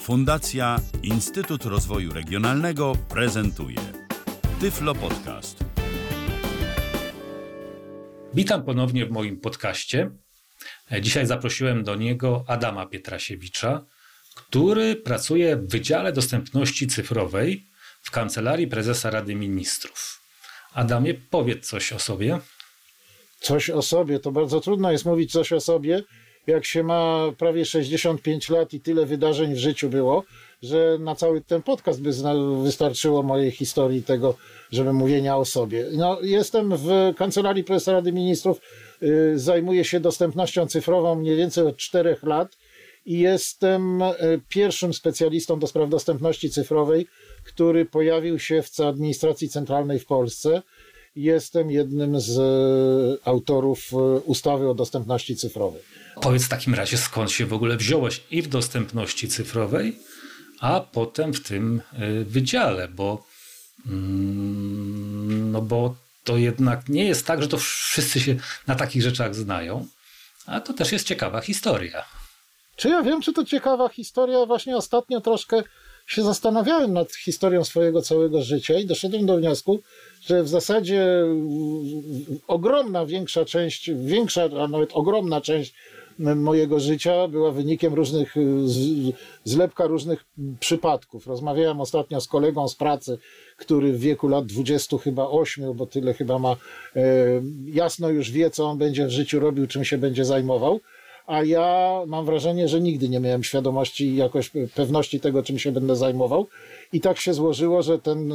Fundacja Instytut Rozwoju Regionalnego prezentuje Tyflo Podcast. Witam ponownie w moim podcaście. Dzisiaj zaprosiłem do niego Adama Pietrasiewicza, który pracuje w Wydziale Dostępności Cyfrowej w Kancelarii Prezesa Rady Ministrów. Adamie, powiedz coś o sobie. Coś o sobie, to bardzo trudno jest mówić coś o sobie, jak się ma prawie 65 lat i tyle wydarzeń w życiu było, że na cały ten podcast by wystarczyło mojej historii tego, żeby mówienia o sobie. No, jestem w Kancelarii Prezesa Rady Ministrów, yy, zajmuję się dostępnością cyfrową mniej więcej od 4 lat i jestem pierwszym specjalistą do spraw dostępności cyfrowej, który pojawił się w administracji centralnej w Polsce. Jestem jednym z autorów ustawy o dostępności cyfrowej. Powiedz w takim razie, skąd się w ogóle wziąłeś i w dostępności cyfrowej, a potem w tym wydziale, bo, mm, no bo to jednak nie jest tak, że to wszyscy się na takich rzeczach znają, a to też jest ciekawa historia. Czy ja wiem, czy to ciekawa historia? Właśnie ostatnio troszkę się zastanawiałem nad historią swojego całego życia i doszedłem do wniosku, że w zasadzie ogromna, większa część, większa, a nawet ogromna część mojego życia była wynikiem różnych, zlepka różnych przypadków. Rozmawiałem ostatnio z kolegą z pracy, który w wieku lat 20 chyba 8, bo tyle chyba ma, e, jasno już wie, co on będzie w życiu robił, czym się będzie zajmował a ja mam wrażenie, że nigdy nie miałem świadomości i jakoś pewności tego, czym się będę zajmował. I tak się złożyło, że ten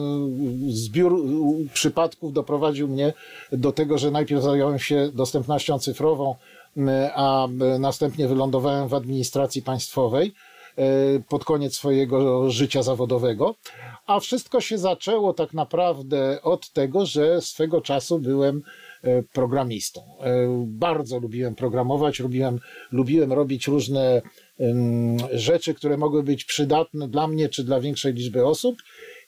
zbiór przypadków doprowadził mnie do tego, że najpierw zająłem się dostępnością cyfrową, a następnie wylądowałem w administracji państwowej pod koniec swojego życia zawodowego. A wszystko się zaczęło tak naprawdę od tego, że swego czasu byłem programistą. Bardzo lubiłem programować, lubiłem, lubiłem robić różne rzeczy, które mogły być przydatne dla mnie czy dla większej liczby osób.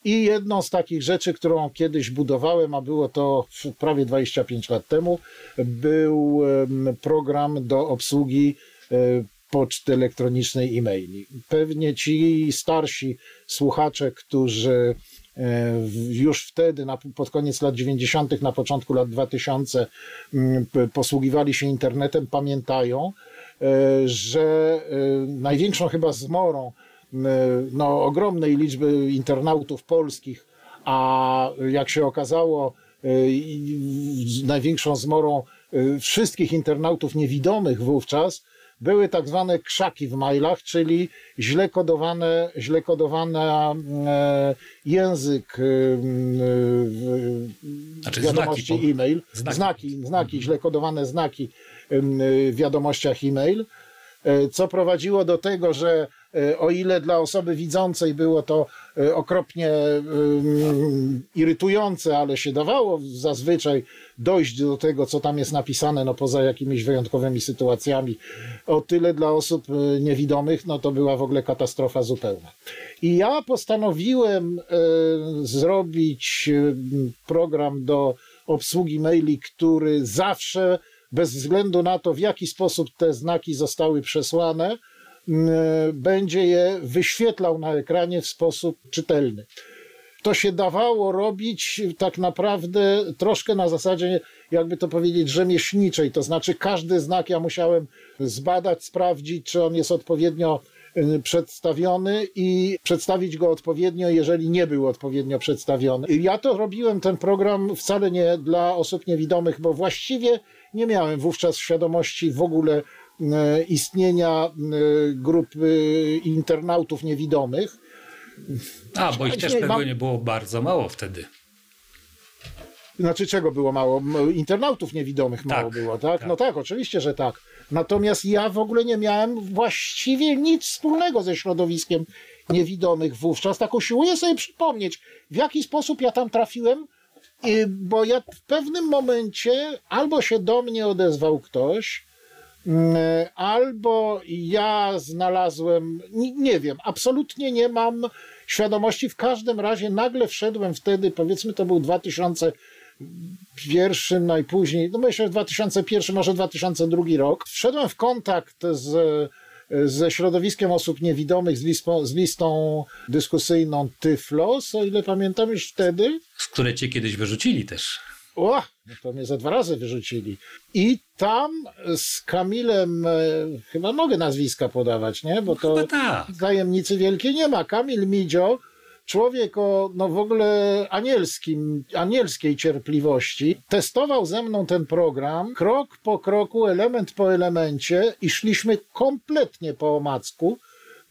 I jedną z takich rzeczy, którą kiedyś budowałem, a było to prawie 25 lat temu, był program do obsługi poczty elektronicznej e-maili. Pewnie ci starsi słuchacze, którzy już wtedy, pod koniec lat 90., na początku lat 2000, posługiwali się internetem, pamiętają, że największą chyba zmorą no, ogromnej liczby internautów polskich, a jak się okazało, największą zmorą wszystkich internautów niewidomych wówczas były tak zwane krzaki w mailach, czyli źle kodowane, źle kodowane e, język e, znaczy wiadomości znaki, e-mail, znaki. znaki, znaki, źle kodowane znaki w wiadomościach e-mail, co prowadziło do tego, że o ile dla osoby widzącej było to okropnie irytujące, ale się dawało zazwyczaj dojść do tego, co tam jest napisane, no poza jakimiś wyjątkowymi sytuacjami, o tyle dla osób niewidomych, no to była w ogóle katastrofa zupełna. I ja postanowiłem zrobić program do obsługi maili, który zawsze, bez względu na to, w jaki sposób te znaki zostały przesłane, będzie je wyświetlał na ekranie w sposób czytelny. To się dawało robić tak naprawdę troszkę na zasadzie, jakby to powiedzieć, rzemieślniczej. To znaczy, każdy znak ja musiałem zbadać, sprawdzić, czy on jest odpowiednio przedstawiony i przedstawić go odpowiednio, jeżeli nie był odpowiednio przedstawiony. Ja to robiłem, ten program wcale nie dla osób niewidomych, bo właściwie nie miałem wówczas świadomości w ogóle istnienia grupy internautów niewidomych. A, bo ich też nie, pewnie było bardzo mało wtedy. Znaczy czego było mało? Internautów niewidomych mało tak, było, tak? tak? No tak, oczywiście, że tak. Natomiast ja w ogóle nie miałem właściwie nic wspólnego ze środowiskiem niewidomych wówczas. Tak usiłuję sobie przypomnieć, w jaki sposób ja tam trafiłem, bo ja w pewnym momencie albo się do mnie odezwał ktoś, albo ja znalazłem, nie wiem, absolutnie nie mam świadomości. W każdym razie nagle wszedłem wtedy, powiedzmy to był 2000 pierwszym, najpóźniej, no myślę 2001, może 2002 rok, wszedłem w kontakt z ze środowiskiem osób niewidomych, z listą, z listą dyskusyjną Tyflos, o ile pamiętam już wtedy. Z które cię kiedyś wyrzucili też. O, no to mnie ze dwa razy wyrzucili. I tam z Kamilem, e, chyba mogę nazwiska podawać, nie? Bo to Chyba tak. tajemnicy wielkiej nie ma. Kamil Midzio, człowiek o no w ogóle anielskim, anielskiej cierpliwości, testował ze mną ten program krok po kroku, element po elemencie i szliśmy kompletnie po omacku,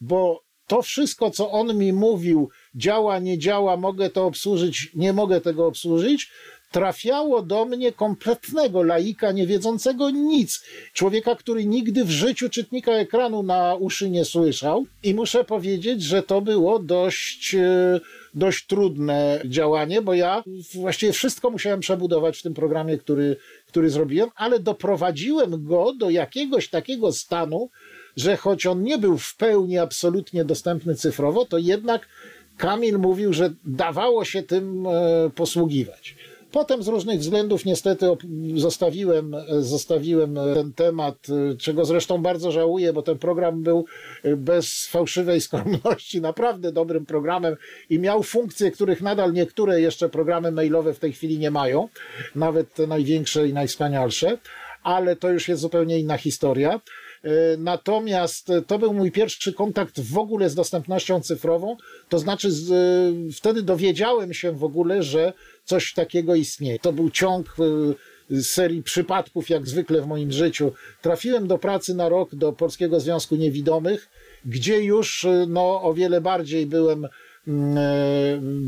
bo to wszystko, co on mi mówił, działa, nie działa, mogę to obsłużyć, nie mogę tego obsłużyć, trafiało do mnie kompletnego laika, nie wiedzącego nic. Człowieka, który nigdy w życiu czytnika ekranu na uszy nie słyszał. I muszę powiedzieć, że to było dość, e, dość trudne działanie, bo ja właściwie wszystko musiałem przebudować w tym programie, który, który zrobiłem, ale doprowadziłem go do jakiegoś takiego stanu, że choć on nie był w pełni absolutnie dostępny cyfrowo, to jednak Kamil mówił, że dawało się tym e, posługiwać. Potem z różnych względów niestety zostawiłem, zostawiłem ten temat, czego zresztą bardzo żałuję, bo ten program był bez fałszywej skromności naprawdę dobrym programem i miał funkcje, których nadal niektóre jeszcze programy mailowe w tej chwili nie mają, nawet te największe i najwspanialsze, ale to już jest zupełnie inna historia. Natomiast to był mój pierwszy kontakt w ogóle z dostępnością cyfrową. To znaczy, z, wtedy dowiedziałem się w ogóle, że coś takiego istnieje. To był ciąg y, serii przypadków, jak zwykle w moim życiu. Trafiłem do pracy na rok do Polskiego Związku Niewidomych, gdzie już y, no, o wiele bardziej byłem mm, e,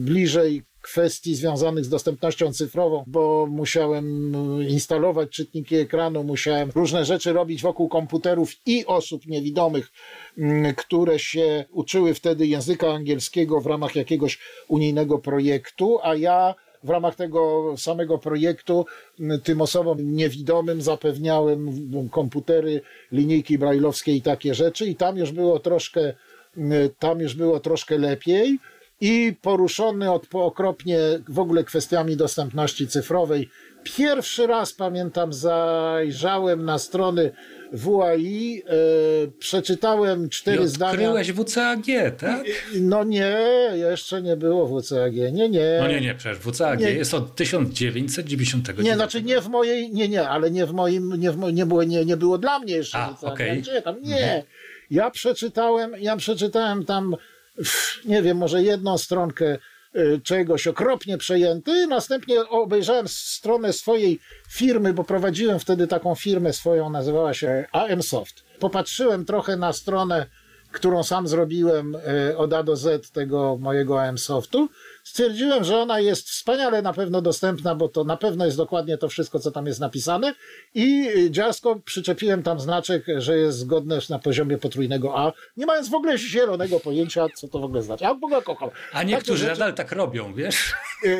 bliżej kwestii związanych z dostępnością cyfrową, bo musiałem instalować czytniki ekranu, musiałem różne rzeczy robić wokół komputerów i osób niewidomych, mm, które się uczyły wtedy języka angielskiego w ramach jakiegoś unijnego projektu, a ja w ramach tego samego projektu tym osobom niewidomym zapewniałem komputery, linijki brajlowskie i takie rzeczy i tam już było troszkę, tam już było troszkę lepiej i poruszony od, okropnie w ogóle kwestiami dostępności cyfrowej. Pierwszy raz pamiętam, zajrzałem na strony WAI, e, przeczytałem cztery I zdania. Odkryłeś WCAG, tak? No nie, jeszcze nie było WCAG. Nie, nie. No nie, nie, przecież WCAG Nie. jest od 1999. Nie, znaczy nie w mojej, nie, nie, ale nie w moim, nie, w, mo- nie, było, nie, nie było dla mnie jeszcze. A, WCAG. okej. Ja czytam, nie. Ja przeczytałem, ja przeczytałem tam, nie wiem, może jedną stronkę czegoś okropnie przejęty. Następnie obejrzałem stronę swojej firmy, bo prowadziłem wtedy taką firmę swoją, nazywała się AM Soft. Popatrzyłem trochę na stronę, którą sam zrobiłem y, od A do Z tego mojego AM Softu. Stwierdziłem, że ona jest wspaniale na pewno dostępna, bo to na pewno jest dokładnie to wszystko, co tam jest napisane. I y, dziarsko przyczepiłem tam znaczek, że jest zgodne na poziomie potrójnego A, nie mając w ogóle zielonego pojęcia, co to w ogóle znaczy. A Boga kocham. A niektórzy rzeczy- nadal tak robią, wiesz?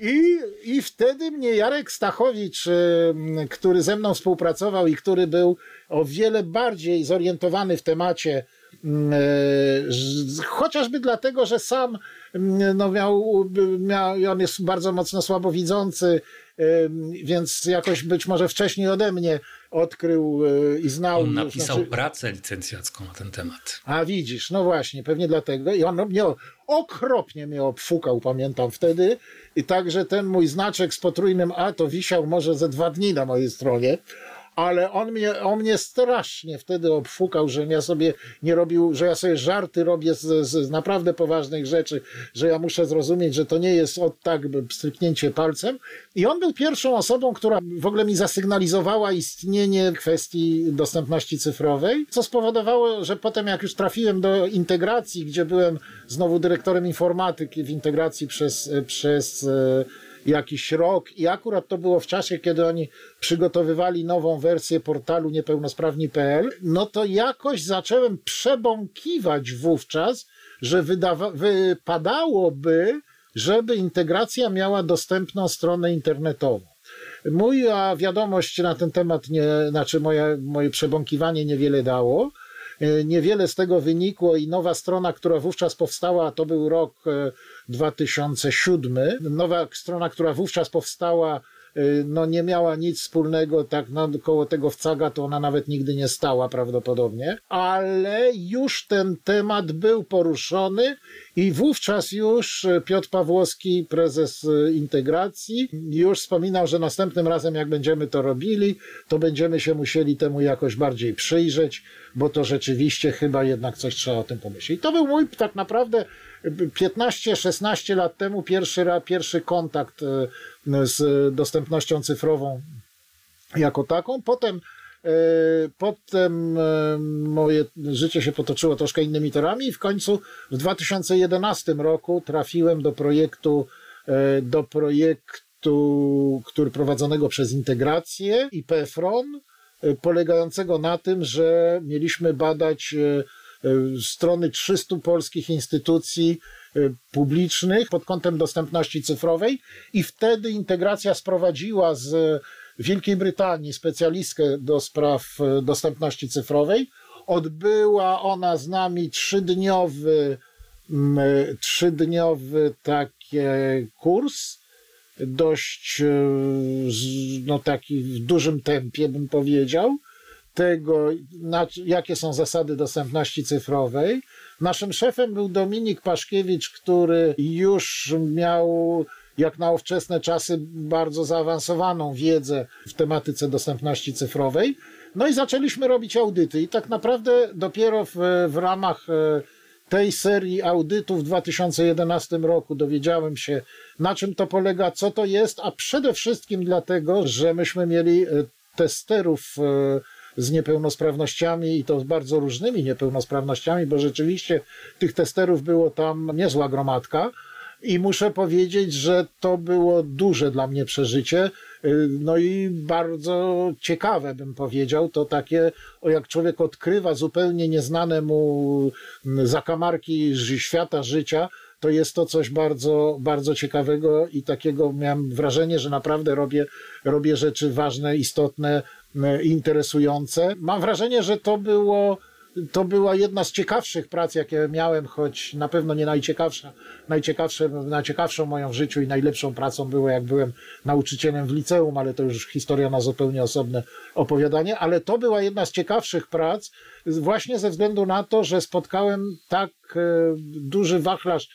I, I wtedy mnie Jarek Stachowicz, ym, który ze mną współpracował i który był o wiele bardziej zorientowany w temacie, e, chociażby dlatego, że sam no miał, miał, on jest bardzo mocno słabowidzący, więc jakoś być może wcześniej ode mnie odkrył y, i znał. On napisał znaczy- pracę licencjacką na ten temat. a widzisz, no właśnie, pewnie dlatego. I on mnie okropnie mnie obfukał, pamiętam wtedy. I także ten mój znaczek z potrójnym A to wisiał może ze dwa dni na mojej stronie. Ale on mnie, on mnie strasznie wtedy obfukał, że ja sobie nie robił, że ja sobie żarty robię z, z naprawdę poważnych rzeczy, że ja muszę zrozumieć, że to nie jest od tak by stryknięcie palcem. I on był pierwszą osobą, która w ogóle mi zasygnalizowała istnienie kwestii dostępności cyfrowej, co spowodowało, że potem jak już trafiłem do integracji, gdzie byłem znowu dyrektorem informatyki w integracji przez, przez e, jakiś rok i akurat to było w czasie, kiedy oni przygotowywali nową wersję portalu niepełnosprawni.pl, no to jakoś zacząłem przebąkiwać wówczas, że wydawa- wypadałoby, żeby integracja miała dostępną stronę internetową. Moja wiadomość na ten temat, nie, znaczy moje, moje przebąkiwanie niewiele dało. E, Niewiele z tego wynikło i nowa strona, która wówczas powstała, to był rok e, 2007. Nowa strona, która wówczas powstała, y, no nie miała nic wspólnego tak no, koło tego wcaga, to ona nawet nigdy nie stała prawdopodobnie, ale już ten temat był poruszony i wówczas już Piotr Pawłowski, prezes integracji, już wspominał, że następnym razem jak będziemy to robili, to będziemy się musieli temu jakoś bardziej przyjrzeć, bo to rzeczywiście chyba jednak coś trzeba o tym pomyśleć. I to był mój tak naprawdę 15-16 lat temu pierwszy, pierwszy kontakt e, z dostępnością cyfrową jako taką. Potem, e, potem e, moje życie się potoczyło troszkę innymi torami i w końcu w 2011 roku trafiłem do projektu, do projektu, który prowadzonego przez integrację i PFRON, polegającego na tym, że mieliśmy badać strony 300 polskich instytucji e, publicznych pod kątem dostępności cyfrowej i wtedy integracja sprowadziła z Wielkiej Brytanii specjalistkę do spraw e, dostępności cyfrowej. Odbyła ona z nami trzydniowy, trzydniowy taki kurs, dość no taki w dużym tempie bym powiedział tego, na, jakie są zasady dostępności cyfrowej. Naszym szefem był Dominik Paszkiewicz, który już miał jak na ówczesne czasy bardzo zaawansowaną wiedzę w tematyce dostępności cyfrowej. No i zaczęliśmy robić audyty i tak naprawdę dopiero w, w ramach e, tej serii audytów w 2011 roku dowiedziałem się, na czym to polega, co to jest, a przede wszystkim dlatego, że myśmy mieli e, testerów e, z niepełnosprawnościami i to z bardzo różnymi niepełnosprawnościami, bo rzeczywiście tych testerów było tam niezła gromadka. I muszę powiedzieć, że to było duże dla mnie przeżycie. Y, no i bardzo ciekawe, bym powiedział. To takie, o jak człowiek odkrywa zupełnie nieznane mu mm, zakamarki świata życia, to jest to coś bardzo, bardzo ciekawego i takiego miałem wrażenie, że naprawdę robię, robię rzeczy ważne, istotne interesujące. Mam wrażenie, że to było to była jedna z ciekawszych prac, jakie miałem, choć na pewno nie najciekawsza. Najciekawsze, najciekawszą moją w życiu i najlepszą pracą było, jak byłem nauczycielem w liceum, ale to już historia na zupełnie osobne opowiadanie. Ale to była jedna z ciekawszych prac, właśnie ze względu na to, że spotkałem tak e, duży wachlarz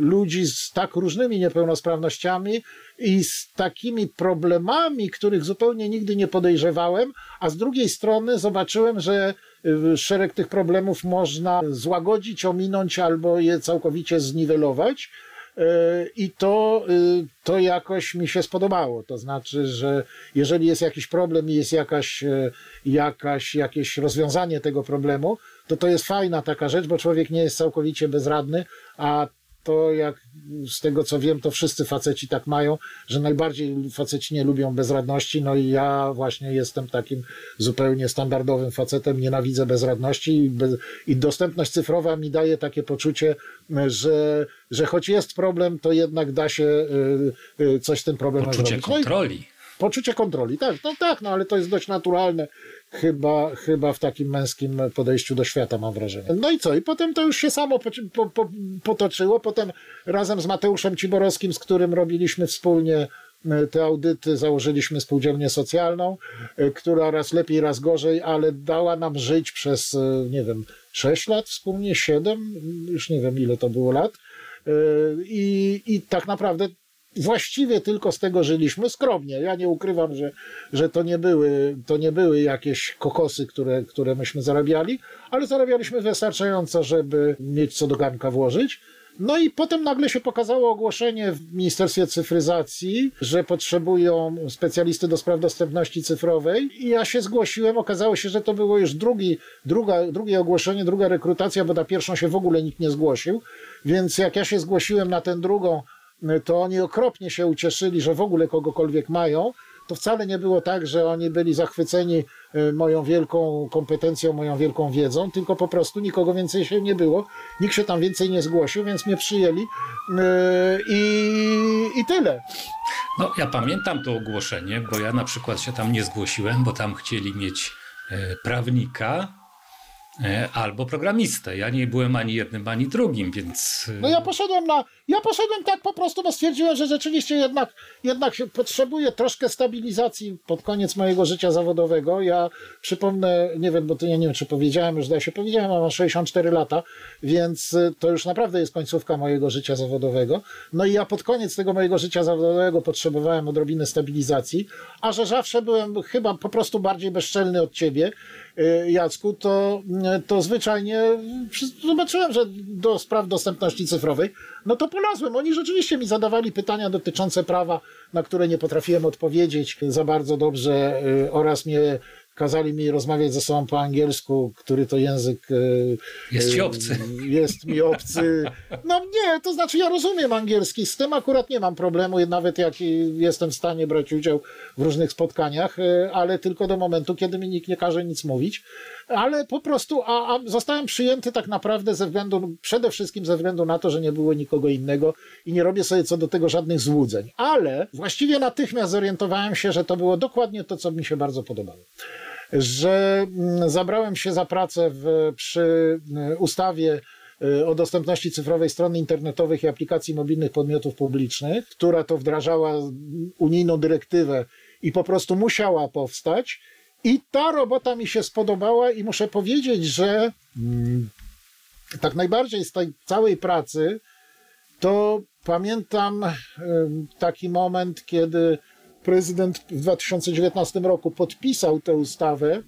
ludzi z tak różnymi niepełnosprawnościami i z takimi problemami, których zupełnie nigdy nie podejrzewałem, a z drugiej strony zobaczyłem, że y, szereg tych problemów można złagodzić, ominąć albo je całkowicie zniwelować. Y, I to, to jakoś mi się spodobało. To znaczy, że jeżeli jest jakiś problem i jest jakaś, jakaś, jakieś rozwiązanie tego problemu, to to jest fajna taka rzecz, bo człowiek nie jest całkowicie bezradny, a to jak z tego co wiem, to wszyscy faceci tak mają, że najbardziej faceci nie lubią bezradności, no i ja właśnie jestem takim zupełnie standardowym facetem, nienawidzę bezradności i, bez, i dostępność cyfrowa mi daje takie poczucie, że, że choć jest problem, to jednak da się y, y, coś z tym problemem Poczucie zrobić. kontroli. No poczucie kontroli, tak, no tak, no ale to jest dość naturalne chyba, chyba w takim męskim podejściu do świata, mam wrażenie. No i co? I potem to już się samo po, po, po, potoczyło. Potem razem z Mateuszem Ciborowskim, z którym robiliśmy wspólnie e, te audyty, założyliśmy spółdzielnię socjalną, e, która raz lepiej, raz gorzej, ale dała nam żyć przez, e, nie wiem, 6 lat wspólnie, 7, już nie wiem ile to było lat. I, i tak naprawdę właściwie tylko z tego żyliśmy skromnie. Ja nie ukrywam, że, że to, nie były, to nie były jakieś kokosy, które, które myśmy zarabiali, ale zarabialiśmy wystarczająco, żeby mieć co do garnka włożyć. No i potem nagle się pokazało ogłoszenie w Ministerstwie Cyfryzacji, że potrzebują specjalisty do spraw dostępności cyfrowej i ja się zgłosiłem. Okazało się, że to było już drugi, druga, drugie ogłoszenie, druga rekrutacja, bo na pierwszą się w ogóle nikt nie zgłosił. Więc jak ja się zgłosiłem na tę drugą, to oni okropnie się ucieszyli, że w ogóle kogokolwiek mają. To wcale nie było tak, że oni byli zachwyceni e, moją wielką kompetencją, moją wielką wiedzą, tylko po prostu nikogo więcej się nie było. Nikt się tam więcej nie zgłosił, więc mnie przyjęli e, i, i tyle. No, ja pamiętam to ogłoszenie, bo ja na przykład się tam nie zgłosiłem, bo tam chcieli mieć prawnika, albo programistę. Ja nie byłem ani jednym, ani drugim, więc. No ja poszedłem na. Ja poszedłem tak po prostu, bo stwierdziłem, że rzeczywiście jednak, jednak się potrzebuję troszkę stabilizacji pod koniec mojego życia zawodowego. Ja przypomnę, nie wiem, bo to ja nie wiem, czy powiedziałem, już zdaje się powiedziałem, mam 64 lata, więc y, to już naprawdę jest końcówka mojego życia zawodowego. No i ja pod koniec tego mojego życia zawodowego potrzebowałem odrobiny stabilizacji, a że zawsze byłem chyba po prostu bardziej bezczelny od ciebie, Jacku, to, y, to zwyczajnie zobaczyłem, że do spraw dostępności cyfrowej, no to polazłem. Oni rzeczywiście mi zadawali pytania dotyczące prawa, na które nie potrafiłem odpowiedzieć za bardzo dobrze oraz mnie kazali mi rozmawiać ze sobą po angielsku, który to język e, jest ci obcy. Jest mi obcy. No nie, to znaczy ja rozumiem angielski, z tym akurat nie mam problemu, nawet jak jestem w stanie brać udział w różnych spotkaniach, e, ale tylko do momentu, kiedy mi nikt nie każe nic mówić. Ale po prostu, a, a zostałem przyjęty tak naprawdę ze względu, przede wszystkim ze względu na to, że nie było nikogo innego i nie robię sobie co do tego żadnych złudzeń. Ale właściwie natychmiast zorientowałem się, że to było dokładnie to, co mi się bardzo podobało że mm, zabrałem się za pracę w, przy mm, ustawie y, o dostępności cyfrowej stron internetowych i aplikacji mobilnych podmiotów publicznych, która to wdrażała unijną dyrektywę i po prostu musiała powstać. I ta robota mi się spodobała i muszę powiedzieć, że mm, tak najbardziej z tej całej pracy to pamiętam taki moment, kiedy prezydent w 2019 roku podpisał tę ustawę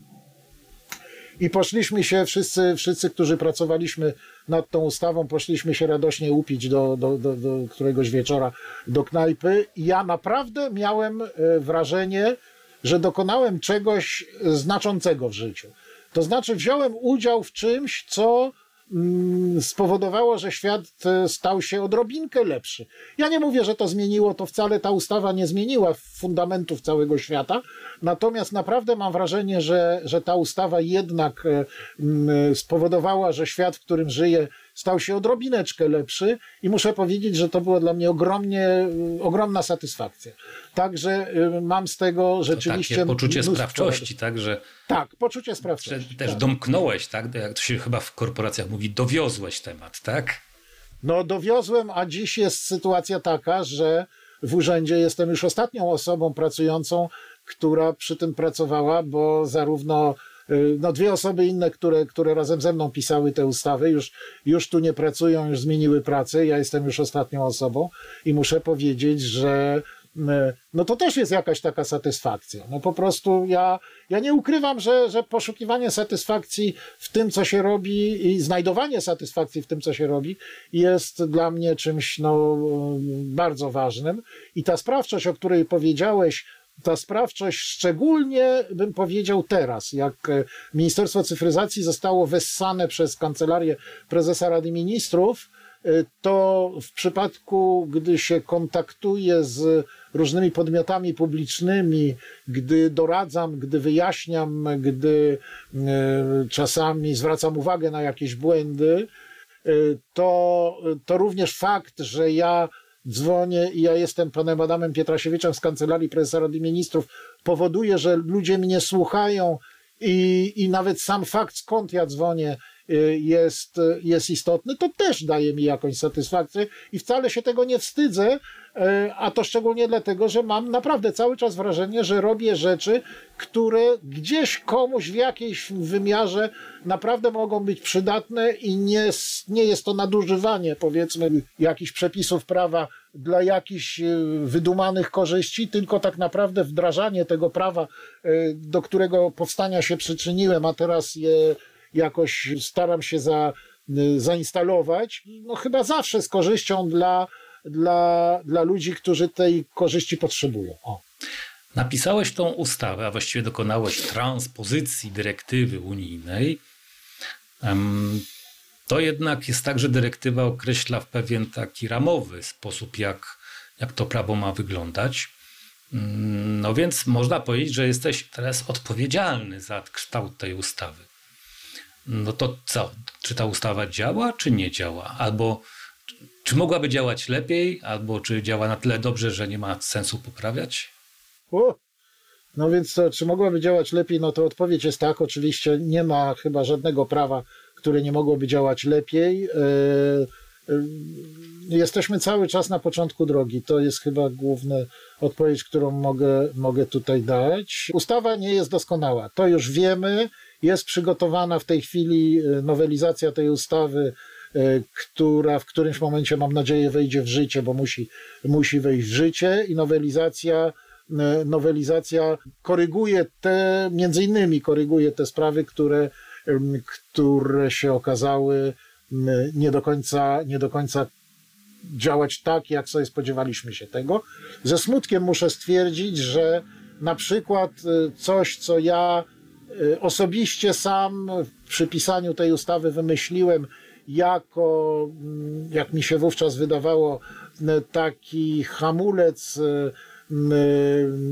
i poszliśmy się, wszyscy, wszyscy, którzy pracowaliśmy nad tą ustawą, poszliśmy się radośnie upić do, do, do, do któregoś wieczora do knajpy. I ja naprawdę miałem e, wrażenie, że dokonałem czegoś znaczącego w życiu. To znaczy, wziąłem udział w czymś, co Mm, spowodowało, że świat e, stał się odrobinkę lepszy. Ja nie mówię, że to zmieniło, to wcale ta ustawa nie zmieniła fundamentów całego świata, natomiast naprawdę mam wrażenie, że, że ta ustawa jednak e, mm, spowodowała, że świat, w którym żyję, stał się odrobineczkę lepszy i muszę powiedzieć, że to było dla mnie ogromnie, ogromna satysfakcja. Także y, mam z tego rzeczywiście... To takie poczucie sprawczości, tak? Że, tak, poczucie sprawczości. Też tak. domknąłeś, tak? Jak to się chyba w korporacjach mówi, dowiozłeś temat, tak? No dowiozłem, a dziś jest sytuacja taka, że w urzędzie jestem już ostatnią osobą pracującą, która przy tym pracowała, bo zarówno no dwie osoby inne, które, które razem ze mną pisały te ustawy, już, już tu nie pracują, już zmieniły pracę. Ja jestem już ostatnią osobą i muszę powiedzieć, że y, no to też jest jakaś taka satysfakcja. No po prostu ja, ja nie ukrywam, że, że poszukiwanie satysfakcji w tym, co się robi i znajdowanie satysfakcji w tym, co się robi jest dla mnie czymś no, bardzo ważnym. I ta sprawczość, o której powiedziałeś, ta sprawczość, szczególnie bym powiedział teraz, jak e, Ministerstwo Cyfryzacji zostało wessane przez Kancelarię Prezesa Rady Ministrów, e, to w przypadku, gdy się kontaktuje z różnymi podmiotami publicznymi, gdy doradzam, gdy wyjaśniam, gdy e, czasami zwracam uwagę na jakieś błędy, to, to również fakt, że ja dzwonię i ja jestem panem Adamem Pietrasiewiczem z Kancelarii Prezesa Rady Ministrów, powoduje, że ludzie mnie słuchają i, i nawet sam fakt, skąd ja dzwonię, jest, jest istotny, to też daje mi jakąś satysfakcję i wcale się tego nie wstydzę, E, a to szczególnie dlatego, że mam naprawdę cały czas wrażenie, że robię rzeczy, które gdzieś komuś w jakiejś wymiarze naprawdę mogą być przydatne i nie, nie jest to nadużywanie, powiedzmy, jakichś przepisów prawa dla jakichś wydumanych korzyści, tylko tak naprawdę wdrażanie tego prawa, do którego powstania się przyczyniłem, a teraz je jakoś staram się za, zainstalować, no chyba zawsze z korzyścią dla dla, dla ludzi, którzy tej korzyści potrzebują. O. Napisałeś tą ustawę, a właściwie dokonałeś transpozycji dyrektywy unijnej. To jednak jest tak, że dyrektywa określa w pewien taki ramowy sposób, jak, jak to prawo ma wyglądać. Mm, no więc można powiedzieć, że jesteś teraz odpowiedzialny za kształt tej ustawy. No to co? Czy ta ustawa działa, czy nie działa? Albo czy mogłaby działać lepiej, albo czy działa na tyle dobrze, że nie ma sensu poprawiać? O, No więc to, czy mogłaby działać lepiej? No to odpowiedź jest tak. Oczywiście nie ma chyba żadnego prawa, które nie mogłoby działać lepiej. Jesteśmy cały czas na początku drogi. To jest chyba główna odpowiedź, którą mogę, mogę tutaj dać. Ustawa nie jest doskonała. To już wiemy. Jest przygotowana w tej chwili nowelizacja tej ustawy E, która w którymś momencie, mam nadzieję, wejdzie w życie, bo musi, musi wejść w życie i nowelizacja e, nowelizacja koryguje te, między innymi koryguje te sprawy, które, które się okazały nie do końca, nie do końca działać tak, jak sobie spodziewaliśmy się tego. Ze smutkiem muszę stwierdzić, że na przykład e, coś, co ja osobiście sam przy pisaniu tej ustawy wymyśliłem, jako, mm, jak mi się wówczas wydawało, taki hamulec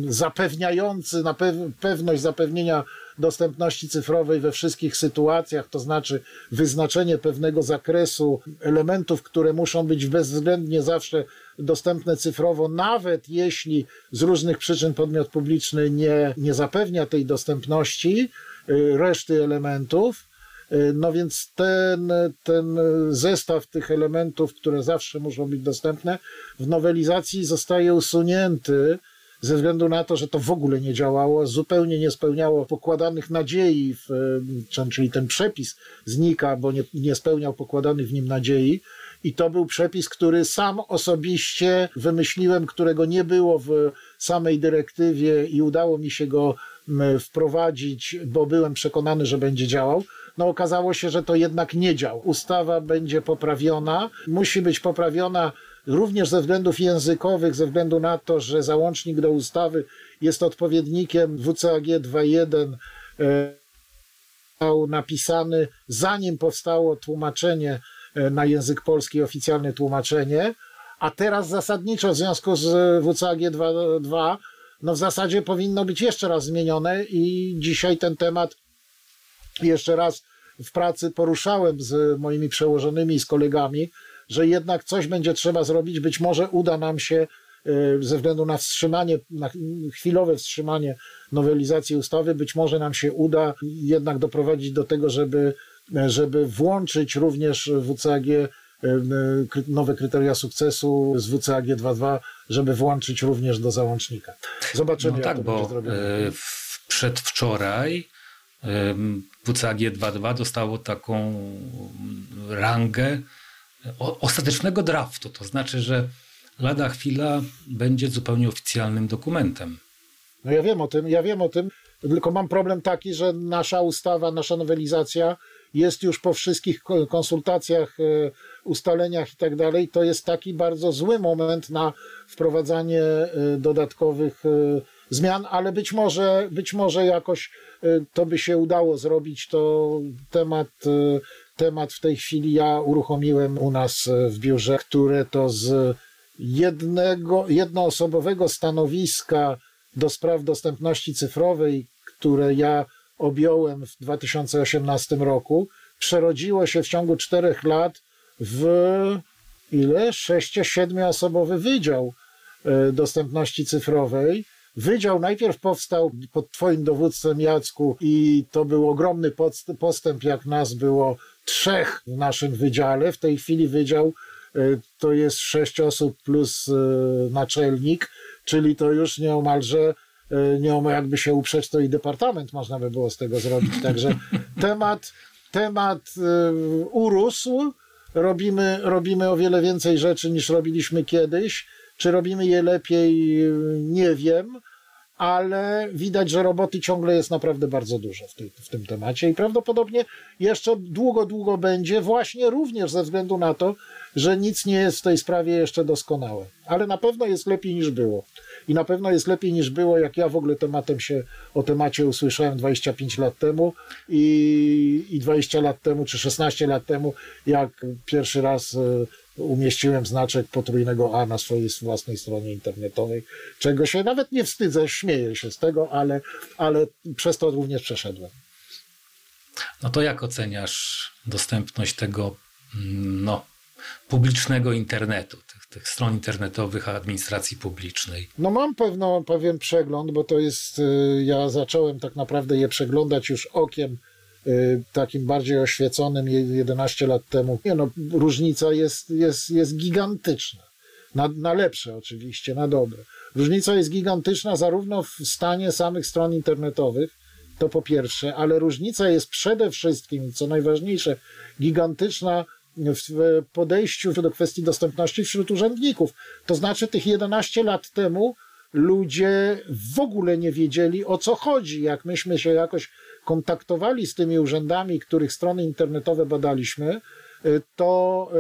zapewniający na pewność zapewnienia dostępności cyfrowej we wszystkich sytuacjach, to znaczy wyznaczenie pewnego zakresu elementów, które muszą być bezwzględnie zawsze dostępne cyfrowo, nawet jeśli z różnych przyczyn podmiot publiczny nie, nie zapewnia tej dostępności y, reszty elementów. E, no więc ten, ten zestaw tych elementów, które zawsze muszą być dostępne, w nowelizacji zostaje usunięty ze względu na to, że to w ogóle nie działało, zupełnie nie spełniało pokładanych nadziei, w, czyli ten przepis znika, bo nie, nie spełniał pokładanych w nim nadziei. I to był przepis, który sam osobiście wymyśliłem, którego nie było w samej dyrektywie i udało mi się go wprowadzić, bo byłem przekonany, że będzie działał no okazało się, że to jednak nie działa. Ustawa będzie poprawiona, musi być poprawiona również ze względów językowych, ze względu na to, że załącznik do ustawy jest odpowiednikiem WCAG 2.1 e, napisany zanim powstało tłumaczenie e, na język polski, oficjalne tłumaczenie, a teraz zasadniczo w związku z WCAG 2.2 no w zasadzie powinno być jeszcze raz zmienione i dzisiaj ten temat jeszcze raz w pracy poruszałem z moimi przełożonymi z kolegami, że jednak coś będzie trzeba zrobić. Być może uda nam się e, ze względu na wstrzymanie, na chwilowe wstrzymanie nowelizacji ustawy, być może nam się uda jednak doprowadzić do tego, żeby, żeby włączyć również WCAG e, nowe kryteria sukcesu z WCAG 2.2, żeby włączyć również do załącznika. Zobaczymy, no tak, jak to bo będzie zrobione. Przedwczoraj WCAG 2.2 dostało taką rangę ostatecznego draftu. To znaczy, że lada chwila będzie zupełnie oficjalnym dokumentem. No ja wiem o tym, ja wiem o tym, tylko mam problem taki, że nasza ustawa, nasza nowelizacja jest już po wszystkich konsultacjach, e, ustaleniach i tak dalej. To jest taki bardzo zły moment na wprowadzanie e, dodatkowych e, zmian, ale być może, być może jakoś to by się udało zrobić. To temat, temat w tej chwili ja uruchomiłem u nas w biurze, które to z jednego, jednoosobowego stanowiska do spraw dostępności cyfrowej, które ja objąłem w 2018 roku, przerodziło się w ciągu czterech lat w ile? 6-7 osobowy wydział dostępności cyfrowej, Wydział najpierw powstał pod Twoim dowództwem, Jacku, i to był ogromny postęp, jak nas było trzech w naszym wydziale. W tej chwili wydział y, to jest sześć osób plus y, naczelnik, czyli to już nieomalże y, nieomal jakby się uprzeć, to i departament można by było z tego zrobić. Także temat, temat urósł. Robimy, robimy o wiele więcej rzeczy niż robiliśmy kiedyś. Czy robimy je lepiej, nie wiem, ale widać, że roboty ciągle jest naprawdę bardzo dużo w, tej, w tym temacie i prawdopodobnie jeszcze długo, długo będzie, właśnie również ze względu na to, że nic nie jest w tej sprawie jeszcze doskonałe. Ale na pewno jest lepiej niż było. I na pewno jest lepiej niż było, jak ja w ogóle tematem się o temacie usłyszałem 25 lat temu i, i 20 lat temu, czy 16 lat temu, jak pierwszy raz e, umieściłem znaczek potrójnego A na swojej własnej stronie internetowej, czego się nawet nie wstydzę, śmieję się z tego, ale, ale przez to również przeszedłem. No to jak oceniasz dostępność tego, mm, no, publicznego internetu, tych, tych stron internetowych administracji publicznej? No mam pewno, pewien przegląd, bo to jest, y, ja zacząłem tak naprawdę je przeglądać już okiem takim bardziej oświeconym 11 lat temu. Nie no, różnica jest, jest, jest gigantyczna. Na, na lepsze oczywiście, na dobre. Różnica jest gigantyczna zarówno w stanie samych stron internetowych, to po pierwsze, ale różnica jest przede wszystkim, co najważniejsze, gigantyczna w podejściu do kwestii dostępności wśród urzędników. To znaczy, tych 11 lat temu ludzie w ogóle nie wiedzieli o co chodzi. Jak myśmy się jakoś kontaktowali z tymi urzędami, których strony internetowe badaliśmy, to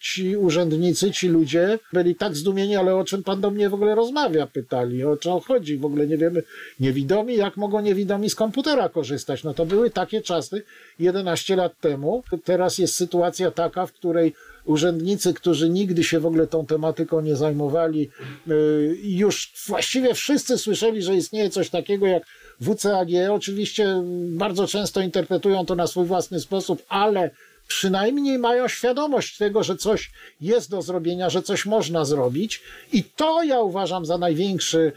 ci urzędnicy, ci ludzie byli tak zdumieni, ale o czym pan do mnie w ogóle rozmawia? Pytali, o co chodzi, w ogóle nie wiemy. Niewidomi, jak mogą niewidomi z komputera korzystać? No to były takie czasy 11 lat temu. Teraz jest sytuacja taka, w której urzędnicy, którzy nigdy się w ogóle tą tematyką nie zajmowali, y, już właściwie wszyscy słyszeli, że istnieje coś takiego jak WCAG. Oczywiście bardzo często interpretują to na swój własny sposób, ale przynajmniej mają świadomość tego, że coś jest do zrobienia, że coś można zrobić. I to ja uważam za największy,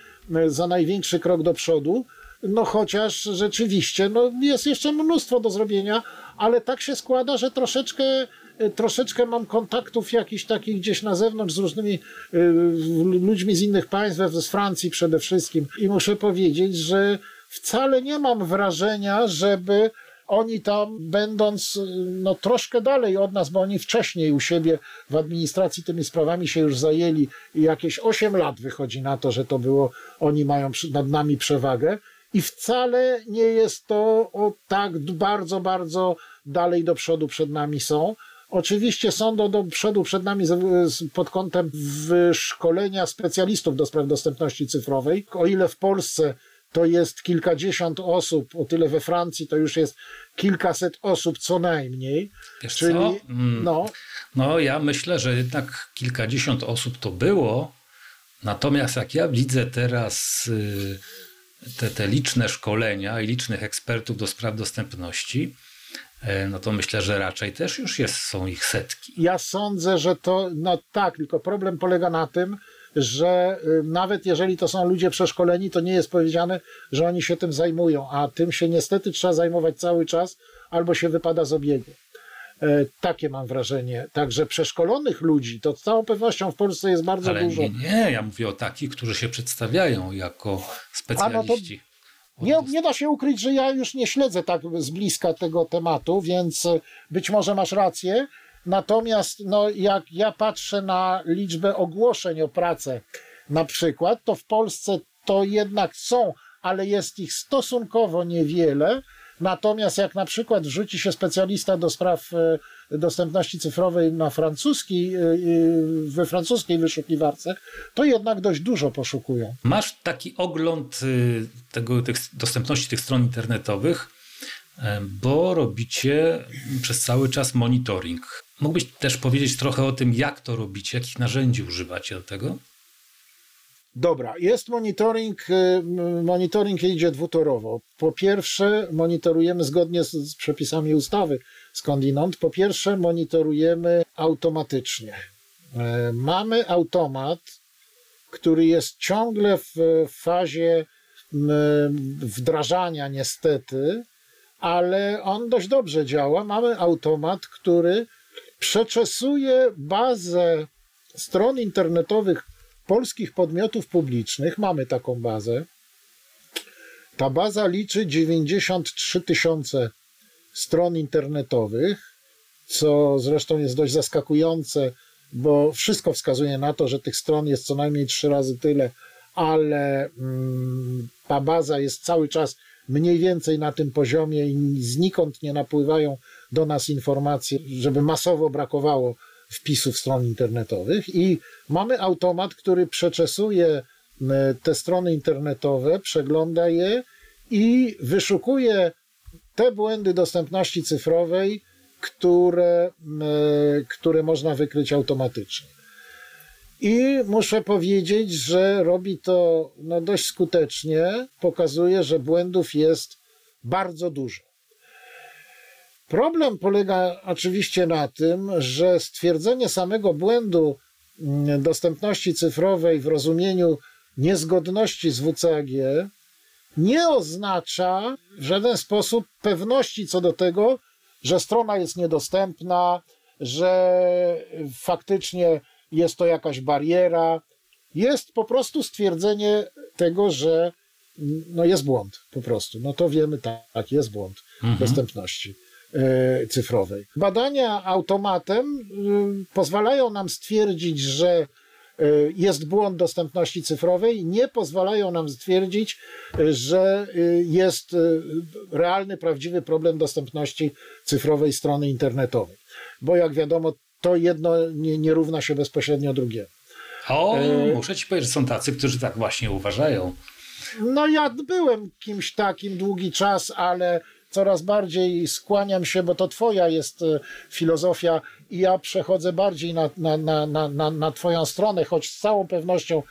za największy krok do przodu. No chociaż rzeczywiście no, jest jeszcze mnóstwo do zrobienia, ale tak się składa, że troszeczkę troszeczkę mam kontaktów jakichś takich gdzieś na zewnątrz z różnymi y, ludźmi z innych państw, z Francji przede wszystkim. I muszę powiedzieć, że wcale nie mam wrażenia, żeby oni tam, będąc no, troszkę dalej od nas, bo oni wcześniej u siebie w administracji tymi sprawami się już zajęli i jakieś 8 lat wychodzi na to, że to było, oni mają nad nami przewagę. I wcale nie jest to o tak bardzo, bardzo dalej do przodu przed nami są. Oczywiście są do, przodu przed nami pod kątem szkolenia specjalistów do spraw dostępności cyfrowej. O ile w Polsce to jest kilkadziesiąt osób, o tyle we Francji to już jest kilkaset osób co najmniej. Wiesz czyli, co? Mm. No, no, ja myślę, że jednak kilkadziesiąt osób to było. Natomiast jak ja widzę teraz y, te, te liczne szkolenia i licznych ekspertów do spraw dostępności, no to myślę, że raczej też już jest, są ich setki. Ja sądzę, że to, no tak, tylko problem polega na tym, że y, nawet jeżeli to są ludzie przeszkoleni, to nie jest powiedziane, że oni się tym zajmują, a tym się niestety trzeba zajmować cały czas, albo się wypada z obiegu. E, takie mam wrażenie. Także przeszkolonych ludzi to z całą pewnością w Polsce jest bardzo Ale dużo. Nie, nie, ja mówię o takich, którzy się przedstawiają jako specjaliści. No nie, nie da się ukryć, że ja już nie śledzę tak z bliska tego tematu, więc być może masz rację, Natomiast no, jak ja patrzę na liczbę ogłoszeń o pracę, na przykład, to w Polsce to jednak są, ale jest ich stosunkowo niewiele. Natomiast jak na przykład wrzuci się specjalista do spraw e, dostępności cyfrowej na francuski, e, e, we francuskiej wyszukiwarce, to jednak dość dużo poszukują. Masz taki ogląd tego, tych dostępności tych stron internetowych, bo robicie przez cały czas monitoring. Mógłbyś też powiedzieć trochę o tym, jak to robicie, jakich narzędzi używacie do tego? Dobra, jest monitoring. Y, monitoring idzie dwutorowo. Po pierwsze, monitorujemy zgodnie z, z przepisami ustawy skądinąd. Po pierwsze, monitorujemy automatycznie. E, mamy automat, który jest ciągle w fazie wdrażania, niestety, ale on dość dobrze działa. Mamy automat, który przeczesuje bazę stron internetowych polskich podmiotów publicznych. Mamy taką bazę. Ta baza liczy 93 tysiące stron internetowych, co zresztą jest dość zaskakujące, bo wszystko wskazuje na to, że tych stron jest co najmniej trzy razy tyle, ale mm, ta baza jest cały czas mniej więcej na tym poziomie i znikąd nie napływają do nas informacje, żeby masowo brakowało wpisów stron internetowych. I mamy automat, który przeczesuje te strony internetowe, przegląda je i wyszukuje te błędy dostępności cyfrowej, które, które można wykryć automatycznie. I muszę powiedzieć, że robi to no, dość skutecznie. Pokazuje, że błędów jest bardzo dużo. Problem polega oczywiście na tym, że stwierdzenie samego błędu mm, dostępności cyfrowej w rozumieniu niezgodności z WCAG nie oznacza w żaden sposób pewności co do tego, że strona jest niedostępna, że faktycznie jest to jakaś bariera. Jest po prostu stwierdzenie tego, że no jest błąd po prostu. No to wiemy tak, jest błąd mhm. dostępności e, cyfrowej. Badania automatem y, pozwalają nam stwierdzić, że jest błąd dostępności cyfrowej, nie pozwalają nam stwierdzić, że y, jest realny, prawdziwy problem dostępności cyfrowej strony internetowej. Bo jak wiadomo, to jedno nie, nie równa się bezpośrednio drugiemu. O, e... muszę ci powiedzieć, że są tacy, którzy tak właśnie uważają. No ja byłem kimś takim długi czas, ale coraz bardziej skłaniam się, bo to twoja jest e, filozofia i ja przechodzę bardziej na, na, na, na, na twoją stronę, choć z całą pewnością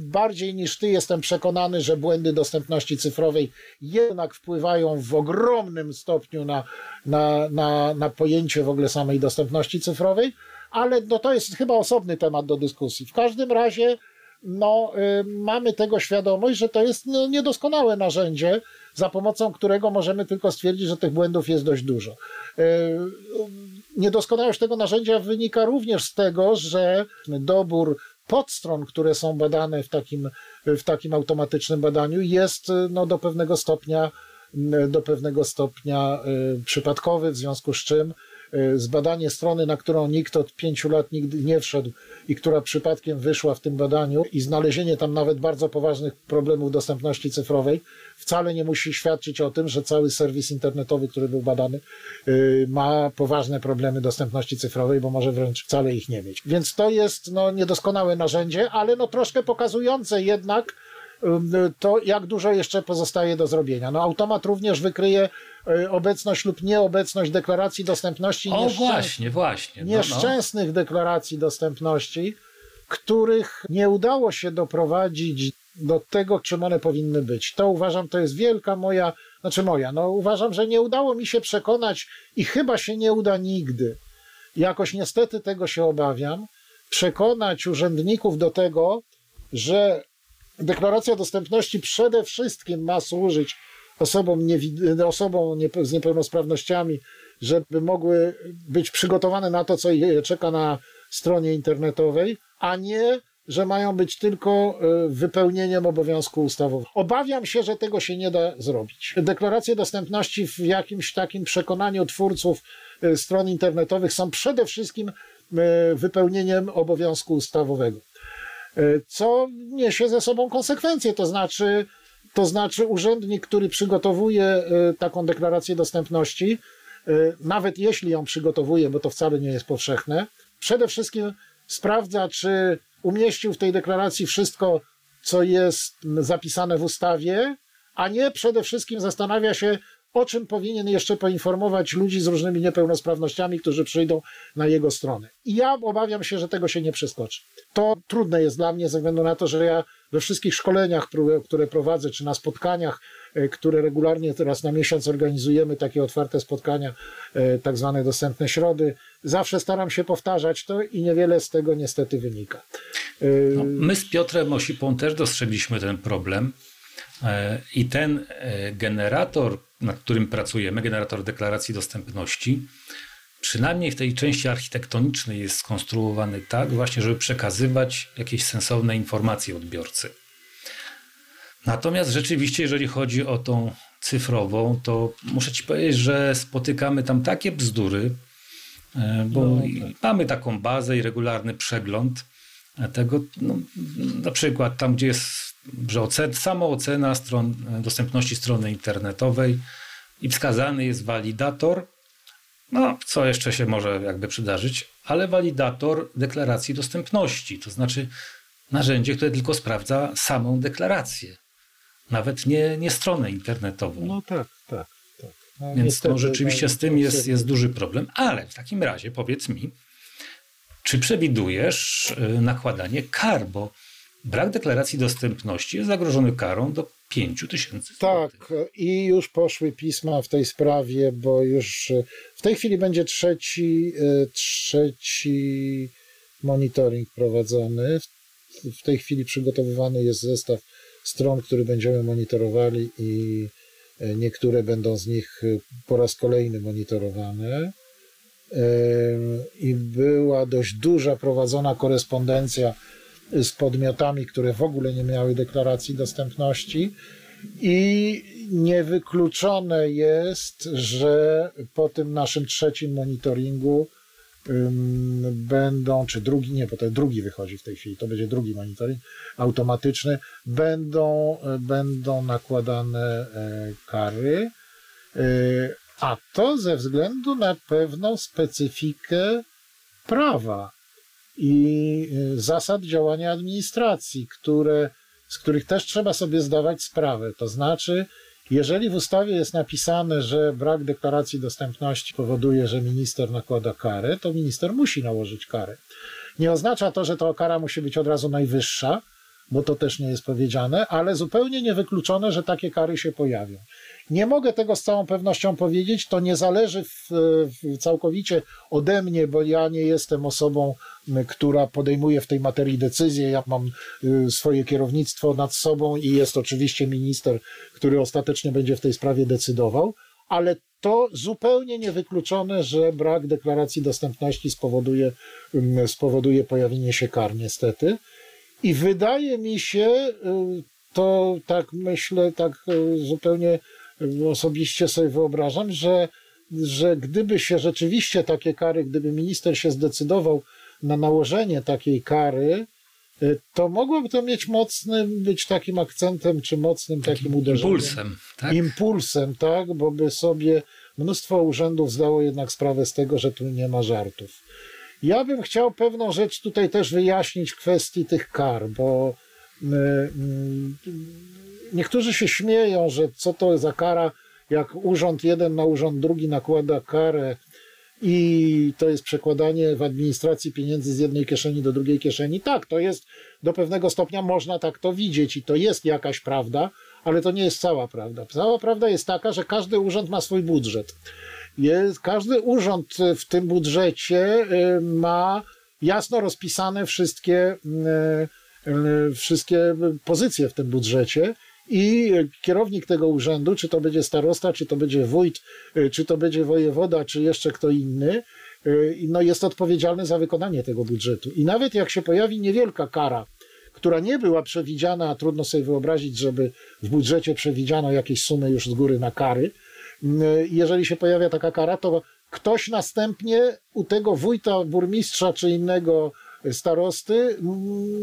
bardziej niż ty jestem przekonany, że błędy dostępności cyfrowej jednak wpływają w ogromnym stopniu na, na, na, na pojęcie w ogóle samej dostępności cyfrowej, ale no to jest chyba osobny temat do dyskusji. W każdym razie no, y, mamy tego świadomość, że to jest no, niedoskonałe narzędzie, za pomocą którego możemy tylko stwierdzić, że tych błędów jest dość dużo. Y, niedoskonałość tego narzędzia wynika również z tego, że dobór podstron, które są badane w takim, w takim automatycznym badaniu, jest no, do pewnego stopnia do pewnego stopnia y, przypadkowy, w związku z czym zbadanie strony, na którą nikt od pięciu lat nigdy nie wszedł i która przypadkiem wyszła w tym badaniu i znalezienie tam nawet bardzo poważnych problemów dostępności cyfrowej wcale nie musi świadczyć o tym, że cały serwis internetowy, który był badany, y, ma poważne problemy dostępności cyfrowej, bo może wręcz wcale ich nie mieć. Więc to jest no, niedoskonałe narzędzie, ale no troszkę pokazujące jednak, to jak dużo jeszcze pozostaje do zrobienia. No, automat również wykryje e, obecność lub nieobecność deklaracji dostępności. O, właśnie, właśnie. No, nieszczęsnych no. deklaracji dostępności, których nie udało się doprowadzić do tego, czym one powinny być. To uważam, to jest wielka moja, znaczy moja, no uważam, że nie udało mi się przekonać i chyba się nie uda nigdy. Jakoś niestety tego się obawiam, przekonać urzędników do tego, że deklaracja dostępności przede wszystkim ma służyć osobom, osobom z niepełnosprawnościami, żeby mogły być przygotowane na to, co je czeka na stronie internetowej, a nie, że mają być tylko e, wypełnieniem obowiązku ustawowego. Obawiam się, że tego się nie da zrobić. Deklaracje dostępności w jakimś takim przekonaniu twórców e, stron internetowych są przede wszystkim e, wypełnieniem obowiązku ustawowego. E, co niesie ze sobą konsekwencje, to znaczy, to znaczy urzędnik, który przygotowuje e, taką deklarację dostępności, e, nawet jeśli ją przygotowuje, bo to wcale nie jest powszechne, przede wszystkim sprawdza, czy umieścił w tej deklaracji wszystko, co jest zapisane w ustawie, a nie przede wszystkim zastanawia się, o czym powinien jeszcze poinformować ludzi z różnymi niepełnosprawnościami, którzy przyjdą na jego stronę. I ja obawiam się, że tego się nie przeskoczy. To trudne jest dla mnie ze względu na to, że ja we wszystkich szkoleniach, które prowadzę, czy na spotkaniach, e, które regularnie teraz na miesiąc organizujemy, takie otwarte spotkania, e, tak zwane dostępne środy, zawsze staram się powtarzać to i niewiele z tego niestety wynika. E, no, my z Piotrem Osipą też dostrzegliśmy ten problem. I ten generator, nad którym pracujemy, generator deklaracji dostępności, przynajmniej w tej części architektonicznej jest skonstruowany tak właśnie, żeby przekazywać jakieś sensowne informacje odbiorcy. Natomiast rzeczywiście, jeżeli chodzi o tą cyfrową, to muszę ci powiedzieć, że spotykamy tam takie bzdury, e, bo no, tak. mamy taką bazę i regularny przegląd tego, no, na przykład tam, gdzie jest że ocen, samoocena stron, dostępności strony internetowej i wskazany jest walidator, no, co jeszcze się może jakby przydarzyć, ale walidator deklaracji dostępności, to znaczy narzędzie, które tylko sprawdza samą deklarację, nawet nie, nie stronę internetową. No tak, tak. tak. No, Więc niestety, no, rzeczywiście no, z tym jest, jest duży problem, ale w takim razie powiedz mi, czy przewidujesz y, nakładanie kar, bo brak deklaracji dostępności jest zagrożony karą do 5 tysięcy Tak, i już poszły pisma w tej sprawie, bo już w tej chwili będzie trzeci, trzeci monitoring prowadzony. W tej chwili przygotowywany jest zestaw stron, który będziemy monitorowali i niektóre będą z nich po raz kolejny monitorowane. I była dość duża prowadzona korespondencja z podmiotami, które w ogóle nie miały deklaracji dostępności. I niewykluczone jest, że po tym naszym trzecim monitoringu będą, czy drugi, nie, bo to drugi wychodzi w tej chwili, to będzie drugi monitoring automatyczny, będą, będą nakładane e, kary, e, a to ze względu na pewną specyfikę prawa i e, zasad działania administracji, które, z których też trzeba sobie zdawać sprawę. To znaczy, jeżeli w ustawie jest napisane, że brak deklaracji dostępności powoduje, że minister nakłada karę, to minister musi nałożyć karę. Nie oznacza to, że ta kara musi być od razu najwyższa, bo to też nie jest powiedziane, ale zupełnie niewykluczone, że takie kary się pojawią. Nie mogę tego z całą pewnością powiedzieć, to nie zależy w, w całkowicie ode mnie, bo ja nie jestem osobą, która podejmuje w tej materii decyzje. Ja mam y, swoje kierownictwo nad sobą i jest oczywiście minister, który ostatecznie będzie w tej sprawie decydował, ale to zupełnie niewykluczone, że brak deklaracji dostępności spowoduje, spowoduje pojawienie się kar, niestety. I wydaje mi się, y, to tak myślę, tak y, zupełnie osobiście sobie wyobrażam, że, że gdyby się rzeczywiście takie kary, gdyby minister się zdecydował na nałożenie takiej kary, y, to mogłoby to mieć mocnym, być takim akcentem, czy mocnym takim uderzeniem. Impulsem, tak? Impulsem, tak, bo by sobie mnóstwo urzędów zdało jednak sprawę z tego, że tu nie ma żartów. Ja bym chciał pewną rzecz tutaj też wyjaśnić w kwestii tych kar, bo niektórzy się śmieją, że co to za kara, jak urząd jeden na urząd drugi nakłada karę i to jest przekładanie w administracji pieniędzy z jednej kieszeni do drugiej kieszeni. Tak, to jest do pewnego stopnia można tak to widzieć i to jest jakaś prawda, ale to nie jest cała prawda. Cała prawda jest taka, że każdy urząd ma swój budżet. Jest, każdy urząd w tym budżecie y, ma jasno rozpisane wszystkie, y, y, wszystkie pozycje w tym budżecie i kierownik tego urzędu, czy to będzie starosta, czy to będzie wójt, czy to będzie wojewoda, czy jeszcze kto inny, no jest odpowiedzialny za wykonanie tego budżetu. I nawet jak się pojawi niewielka kara, która nie była przewidziana, a trudno sobie wyobrazić, żeby w budżecie przewidziano jakieś sumy już z góry na kary, jeżeli się pojawia taka kara, to ktoś następnie u tego wójta, burmistrza czy innego starosty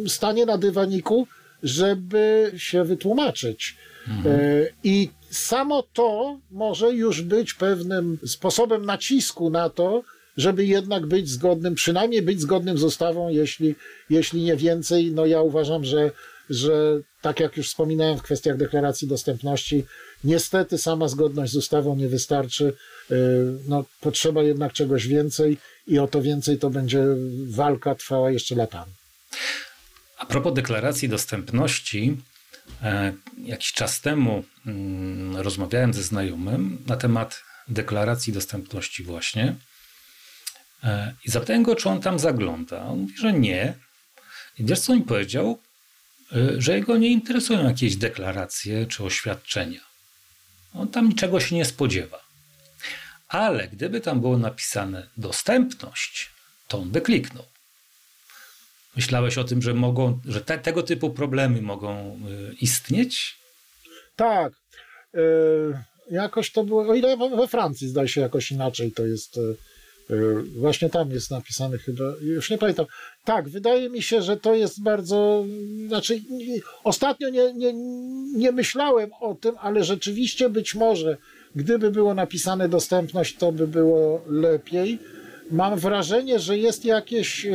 stanie na dywaniku żeby się wytłumaczyć. Mhm. I samo to może już być pewnym sposobem nacisku na to, żeby jednak być zgodnym, przynajmniej być zgodnym z ustawą, jeśli, jeśli nie więcej. No ja uważam, że, że tak jak już wspominałem w kwestiach deklaracji dostępności, niestety sama zgodność z ustawą nie wystarczy. E, no, potrzeba jednak czegoś więcej i o to więcej to będzie walka trwała jeszcze latami. A propos deklaracji dostępności, e, jakiś czas temu mm, rozmawiałem ze znajomym na temat deklaracji dostępności właśnie e, i zapytałem go, czy on tam zagląda. On mówi, że nie. I wiesz, co mi powiedział? E, że jego nie interesują jakieś deklaracje czy oświadczenia. On tam niczego się nie spodziewa. Ale gdyby tam było napisane dostępność, to on by kliknął. Myślałeś o tym, że mogą, że te, tego typu problemy mogą y, istnieć? Tak. Y, jakoś to było, o ile we Francji zdaje się jakoś inaczej to jest. Y, właśnie tam jest napisane chyba, już nie pamiętam. Tak, wydaje mi się, że to jest bardzo, znaczy ostatnio nie, nie, nie myślałem o tym, ale rzeczywiście być może, gdyby było napisane dostępność, to by było lepiej. Mam wrażenie, że jest jakieś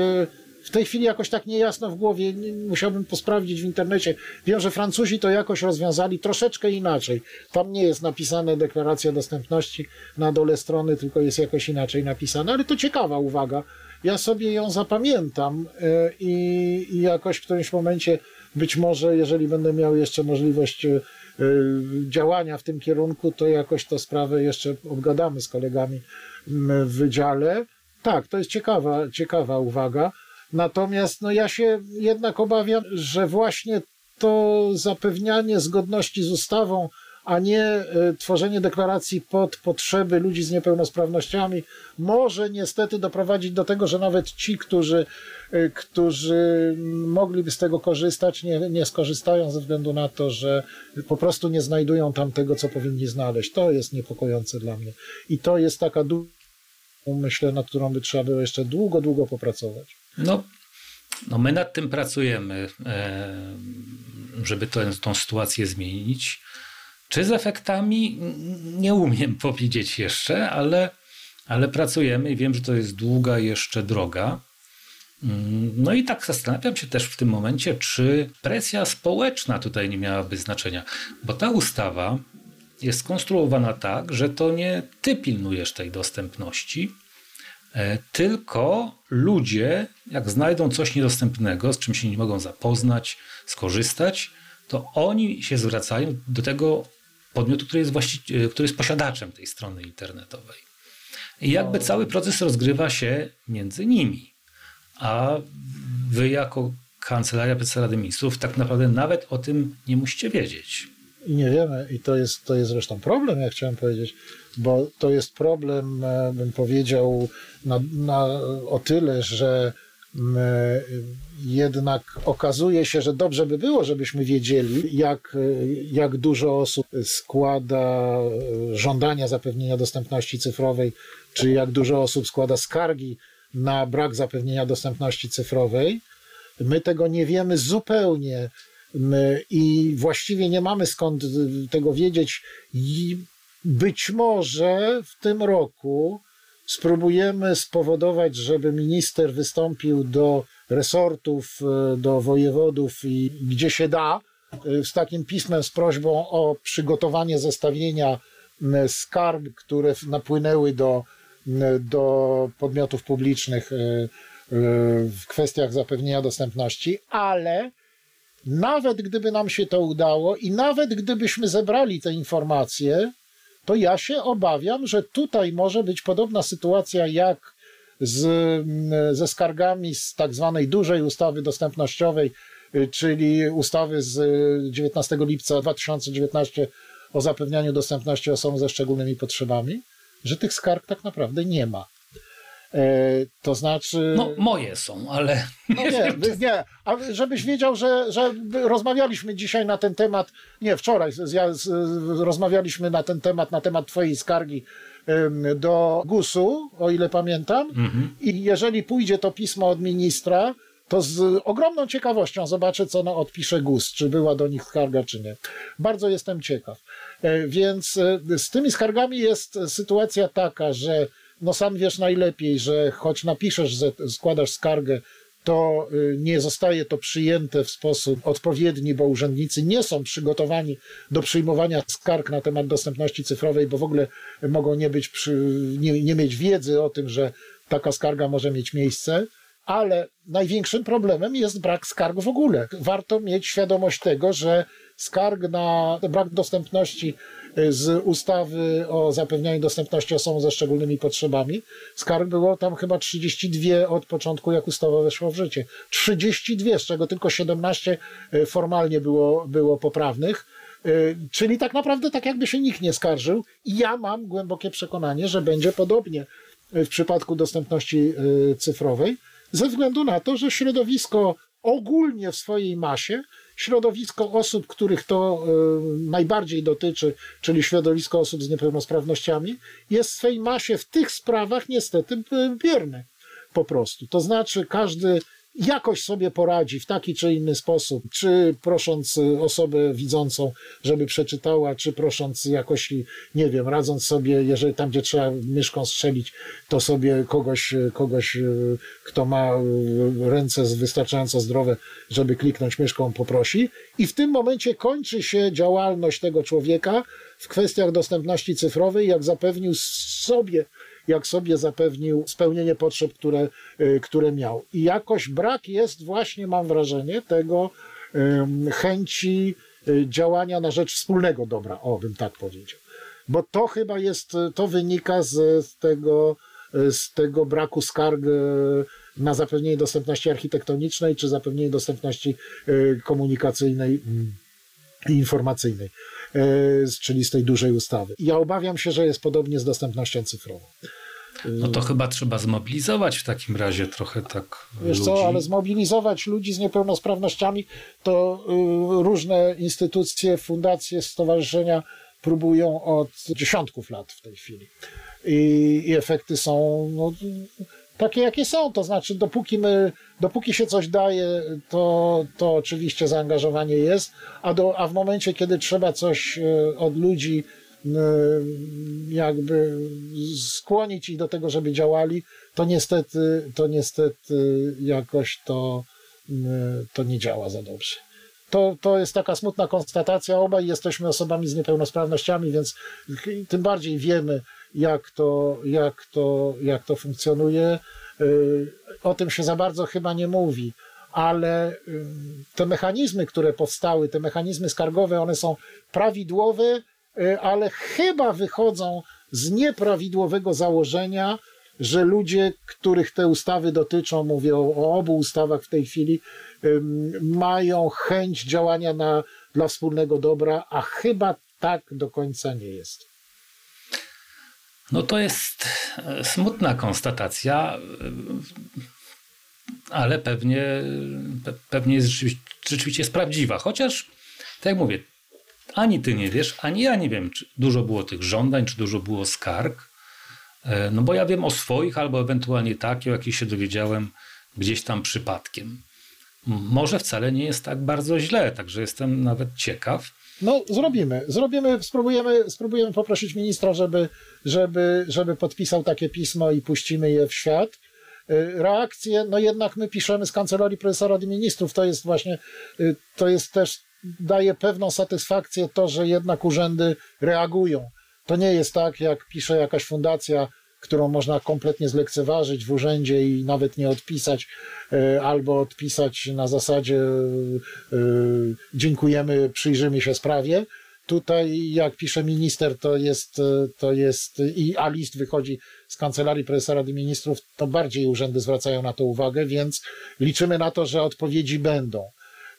w tej chwili jakoś tak niejasno w głowie, musiałbym posprawdzić w internecie. Wiem, że Francuzi to jakoś rozwiązali troszeczkę inaczej. Tam nie jest napisane deklaracja dostępności na dole strony, tylko jest jakoś inaczej napisane, ale to ciekawa uwaga. Ja sobie ją zapamiętam e, i, i jakoś w którymś momencie, być może, jeżeli będę miał jeszcze możliwość e, działania w tym kierunku, to jakoś tę sprawę jeszcze obgadamy z kolegami w wydziale. Tak, to jest ciekawa, ciekawa uwaga. Natomiast no, ja się jednak obawiam, że właśnie to zapewnianie zgodności z ustawą, a nie e, tworzenie deklaracji pod potrzeby ludzi z niepełnosprawnościami, może niestety doprowadzić do tego, że nawet ci, którzy, e, którzy mogliby z tego korzystać, nie, nie skorzystają ze względu na to, że po prostu nie znajdują tam tego, co powinni znaleźć. To jest niepokojące dla mnie. I to jest taka myślę, nad którą by trzeba było jeszcze długo, długo popracować. No, no my nad tym pracujemy, e, żeby to, tą sytuację zmienić. Czy z efektami? Nie umiem powiedzieć jeszcze, ale, ale pracujemy i wiem, że to jest długa jeszcze droga. Mm, no i tak zastanawiam się też w tym momencie, czy presja społeczna tutaj nie miałaby znaczenia, bo ta ustawa jest skonstruowana tak, że to nie ty pilnujesz tej dostępności, tylko ludzie, jak znajdą coś niedostępnego, z czym się nie mogą zapoznać, skorzystać, to oni się zwracają do tego podmiotu, który jest, właści- e, który jest posiadaczem tej strony internetowej. I jakby no. cały proces rozgrywa się między nimi. A wy jako Kancelaria Prezesa Rady Ministrów tak naprawdę nawet o tym nie musicie wiedzieć. I nie wiemy, i to jest, to jest zresztą problem, jak chciałem powiedzieć, bo to jest problem, e, bym powiedział, na, na, o tyle, że e, jednak okazuje się, że dobrze by było, żebyśmy wiedzieli, jak, jak dużo osób składa żądania zapewnienia dostępności cyfrowej, czy jak dużo osób składa skargi na brak zapewnienia dostępności cyfrowej. My tego nie wiemy zupełnie i właściwie nie mamy skąd tego wiedzieć. I być może w tym roku spróbujemy spowodować, żeby minister wystąpił do resortów, e, do wojewodów i gdzie się da, e, z takim pismem z prośbą o przygotowanie zestawienia skarg, które napłynęły do, do podmiotów publicznych e, w kwestiach zapewnienia dostępności, ale nawet gdyby nam się to udało i nawet gdybyśmy zebrali te informacje, to ja się obawiam, że tutaj może być podobna sytuacja jak z, ze skargami z tak zwanej dużej ustawy dostępnościowej, y, czyli ustawy z 19 lipca 2019 o zapewnianiu dostępności osobom ze szczególnymi potrzebami, że tych skarg tak naprawdę nie ma. E, to znaczy. No, moje są, ale. No nie, nie, ale żebyś wiedział, że, że rozmawialiśmy dzisiaj na ten temat, nie wczoraj, z, z, rozmawialiśmy na ten temat, na temat Twojej skargi do GUS-u, o ile pamiętam. Mhm. I jeżeli pójdzie to pismo od ministra, to z ogromną ciekawością zobaczę, co no odpisze GUS, czy była do nich skarga, czy nie. Bardzo jestem ciekaw. E, więc e, z tymi skargami jest sytuacja taka, że no sam wiesz najlepiej, że choć napiszesz, składasz skargę, to y, nie zostaje to przyjęte w sposób odpowiedni, bo urzędnicy nie są przygotowani do przyjmowania skarg na temat dostępności cyfrowej, bo w ogóle mogą nie, być przy, nie, nie mieć wiedzy o tym, że taka skarga może mieć miejsce. Ale największym problemem jest brak skarg w ogóle. Warto mieć świadomość tego, że skarg na brak dostępności z ustawy o zapewnianiu dostępności osobom ze szczególnymi potrzebami. Skarg było tam chyba 32 od początku, jak ustawa weszła w życie. 32, z czego tylko 17 e, formalnie było, było poprawnych. E, czyli tak naprawdę tak jakby się nikt nie skarżył. I ja mam głębokie przekonanie, że będzie podobnie w przypadku dostępności cyfrowej, ze względu na to, że środowisko ogólnie w swojej masie środowisko osób, których to e, najbardziej dotyczy, czyli środowisko osób z niepełnosprawnościami, jest w swej masie w tych sprawach niestety bierne po prostu. To znaczy każdy jakoś sobie poradzi w taki czy inny sposób, czy prosząc osobę widzącą, żeby przeczytała, czy prosząc jakoś, nie wiem, radząc sobie, jeżeli tam, gdzie trzeba myszką strzelić, to sobie kogoś, kogoś kto ma ręce wystarczająco zdrowe, żeby kliknąć myszką, poprosi. I w tym momencie kończy się działalność tego człowieka w kwestiach dostępności cyfrowej, jak zapewnił sobie jak sobie zapewnił spełnienie potrzeb, które, y, które miał. I jakoś brak jest właśnie, mam wrażenie, tego chęci y, działania na rzecz wspólnego dobra, o bym tak powiedział. Bo to chyba jest, to wynika z, z tego, z tego braku skarg na zapewnienie dostępności architektonicznej czy zapewnienie dostępności komunikacyjnej mm, i informacyjnej, czyli z tej dużej ustawy. Ja obawiam się, że jest podobnie z dostępnością cyfrową. No to chyba trzeba zmobilizować w takim razie trochę tak. Wiesz ludzi. co, ale zmobilizować ludzi z niepełnosprawnościami to y, różne instytucje, fundacje, stowarzyszenia próbują od dziesiątków lat w tej chwili. I, i efekty są no, takie, jakie są. To znaczy, dopóki, my, dopóki się coś daje, to, to oczywiście zaangażowanie jest, a, do, a w momencie, kiedy trzeba coś y, od ludzi jakby skłonić ich do tego, żeby działali, to niestety, to niestety jakoś to, to nie działa za dobrze. To, to jest taka smutna konstatacja. Obaj jesteśmy osobami z niepełnosprawnościami, więc tym bardziej wiemy, jak to, jak to, jak to funkcjonuje. O tym się za bardzo chyba nie mówi, ale te mechanizmy, które powstały, te mechanizmy skargowe, one są prawidłowe ale chyba wychodzą z nieprawidłowego założenia, że ludzie, których te ustawy dotyczą, mówię o, o obu ustawach w tej chwili, mają chęć działania na, dla wspólnego dobra, a chyba tak do końca nie jest. No to jest e, smutna konstatacja, e, ale pewnie, pewnie jest rzeczywiście, rzeczywiście jest prawdziwa. Chociaż, tak jak mówię, ani ty nie wiesz, ani ja nie wiem, czy dużo było tych żądań, czy dużo było skarg. E, no bo ja wiem o swoich, albo ewentualnie takie, o jakich się dowiedziałem gdzieś tam przypadkiem. Może wcale nie jest tak bardzo źle, także jestem nawet ciekaw. No, zrobimy. Zrobimy, spróbujemy, spróbujemy poprosić ministra, żeby, żeby, żeby podpisał takie pismo i puścimy je w świat. E, reakcje, no jednak my piszemy z Kancelarii Prezesa Rady Ministrów, to jest właśnie, e, to jest też daje pewną satysfakcję to, że jednak urzędy reagują. To nie jest tak, jak pisze jakaś fundacja, którą można kompletnie zlekceważyć w urzędzie i nawet nie odpisać, e, albo odpisać na zasadzie e, dziękujemy, przyjrzymy się sprawie. Tutaj, jak pisze minister, to jest, e, to jest i a list wychodzi z Kancelarii Prezesa Rady Ministrów, to bardziej urzędy zwracają na to uwagę, więc liczymy na to, że odpowiedzi będą.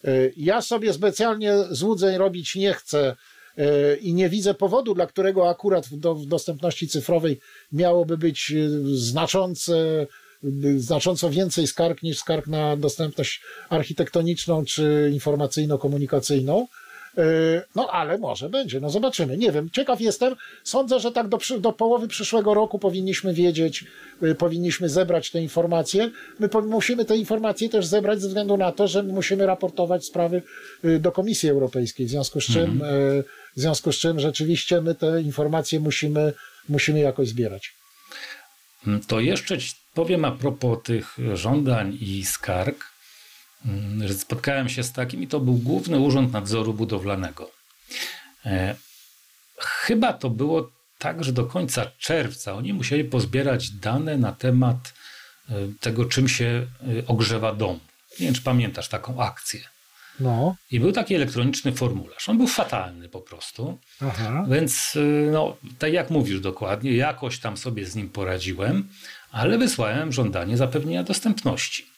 Y, ja sobie specjalnie złudzeń robić nie chcę y, i nie widzę powodu, dla którego akurat w, dostępności cyfrowej miałoby być y, znaczące, znacząco więcej skarg niż skarg na dostępność architektoniczną czy informacyjno-komunikacyjną. E, no ale może będzie, no zobaczymy. Nie wiem, ciekaw jestem. Sądzę, że tak do, do połowy przyszłego roku powinniśmy wiedzieć, e, powinniśmy zebrać te informacje. My musimy te informacje też zebrać ze względu na to, że musimy raportować sprawy e, do Komisji Europejskiej, w związku z czym, mhm. w związku z czym rzeczywiście my te informacje musimy, musimy jakoś zbierać. To jeszcze powiem a propos tych żądań i skarg że spotkałem się z takim i to był Główny Urząd Nadzoru Budowlanego. E, chyba to było tak, że do końca czerwca oni musieli pozbierać dane na temat e, tego, czym się e, ogrzewa dom. Nie wiem, czy pamiętasz taką akcję. No. I był taki elektroniczny formularz. On był fatalny po prostu. Aha. Więc, no, tak jak mówisz dokładnie, jakoś tam sobie z nim poradziłem, ale wysłałem żądanie zapewnienia dostępności.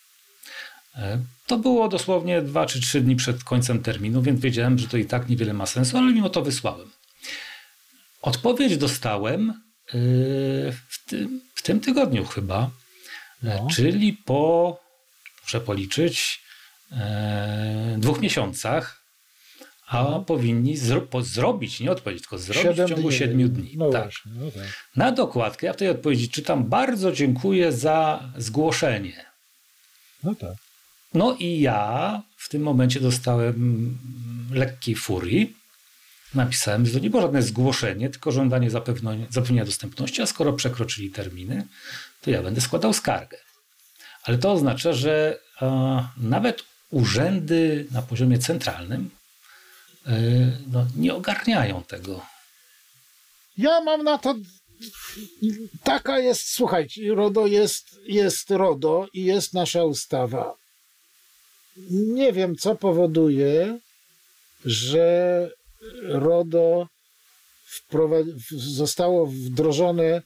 E, to było dosłownie 2 czy 3 dni przed końcem terminu, więc wiedziałem, że to i tak niewiele ma sensu, ale mimo to wysłałem. Odpowiedź dostałem e, w tym, w tym tygodniu chyba, e, no. czyli po, muszę policzyć, dwóch miesiącach, a no. powinni zro zrobić, nie odpowiedzieć, tylko zrobić w ciągu dni. 7 dni. No tak. Właśnie, no tak. Na dokładkę ja w tej odpowiedzi czytam bardzo dziękuję za zgłoszenie. No tak. No i ja w tym momencie dostałem lekkiej furii. Napisałem, że to nie było żadne zgłoszenie, tylko żądanie zapewnienia, dostępności, a skoro przekroczyli terminy, to ja będę składał skargę. Ale to oznacza, że nawet urzędy na poziomie centralnym e, no, nie ogarniają tego. Ja mam na to. Taka jest, słuchajcie, RODO jest, jest RODO i jest nasza ustawa nie wiem, co powoduje, że RODO zostało wdrożone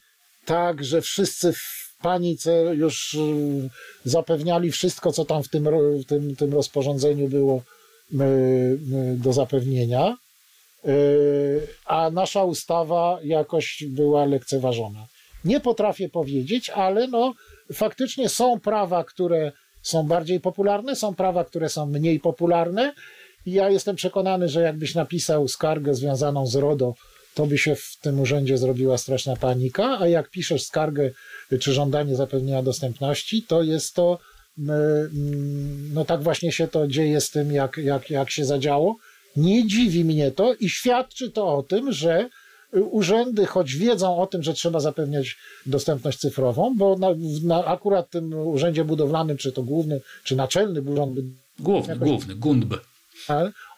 tak, że wszyscy w panice już y, zapewniali wszystko, co tam w tym, w tym, tym rozporządzeniu było y, y, do zapewnienia, a nasza ustawa jakoś była lekceważona. Nie potrafię powiedzieć, ale no, faktycznie są prawa, które są bardziej popularne, są prawa, które są mniej popularne. I ja jestem przekonany, że jakbyś napisał skargę związaną z RODO, to by się w tym urzędzie zrobiła straszna panika, a jak piszesz skargę czy żądanie zapewnienia dostępności, to jest to, no tak właśnie się to dzieje z tym, jak, jak, jak się zadziało. Nie dziwi mnie to i świadczy to o tym, że urzędy, choć wiedzą o tym, że trzeba zapewniać dostępność cyfrową, bo na, na akurat tym urzędzie budowlanym, czy to główny, czy naczelny urząd. Główny, jakoś, główny, GUNDB.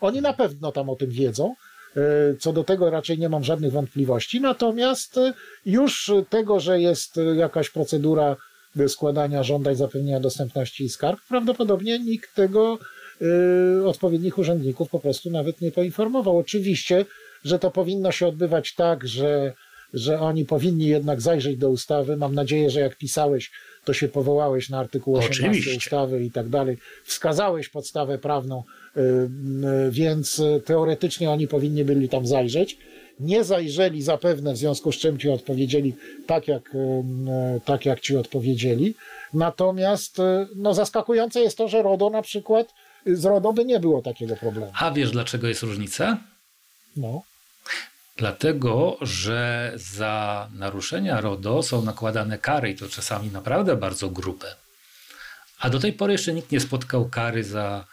Oni na pewno tam o tym wiedzą. E, co do tego raczej nie mam żadnych wątpliwości. Natomiast e, już tego, że jest jakaś procedura składania żądań zapewnienia dostępności i skarg, prawdopodobnie nikt tego odpowiednich urzędników po prostu nawet nie poinformował. Oczywiście że to powinno się odbywać tak, że, że oni powinni jednak zajrzeć do ustawy. Mam nadzieję, że jak pisałeś, to się powołałeś na artykuł 18 Oczywiście. ustawy i tak dalej. Wskazałeś podstawę prawną, y, y, więc teoretycznie oni powinni byli tam zajrzeć. Nie zajrzeli zapewne, w związku z czym ci odpowiedzieli tak, jak, y, tak jak ci odpowiedzieli. Natomiast no, zaskakujące jest to, że RODO na przykład, z RODO by nie było takiego problemu. A wiesz, dlaczego jest różnica? No. Dlatego, że za naruszenia RODO są nakładane kary i to czasami naprawdę bardzo grube. A do tej pory jeszcze nikt nie spotkał kary za.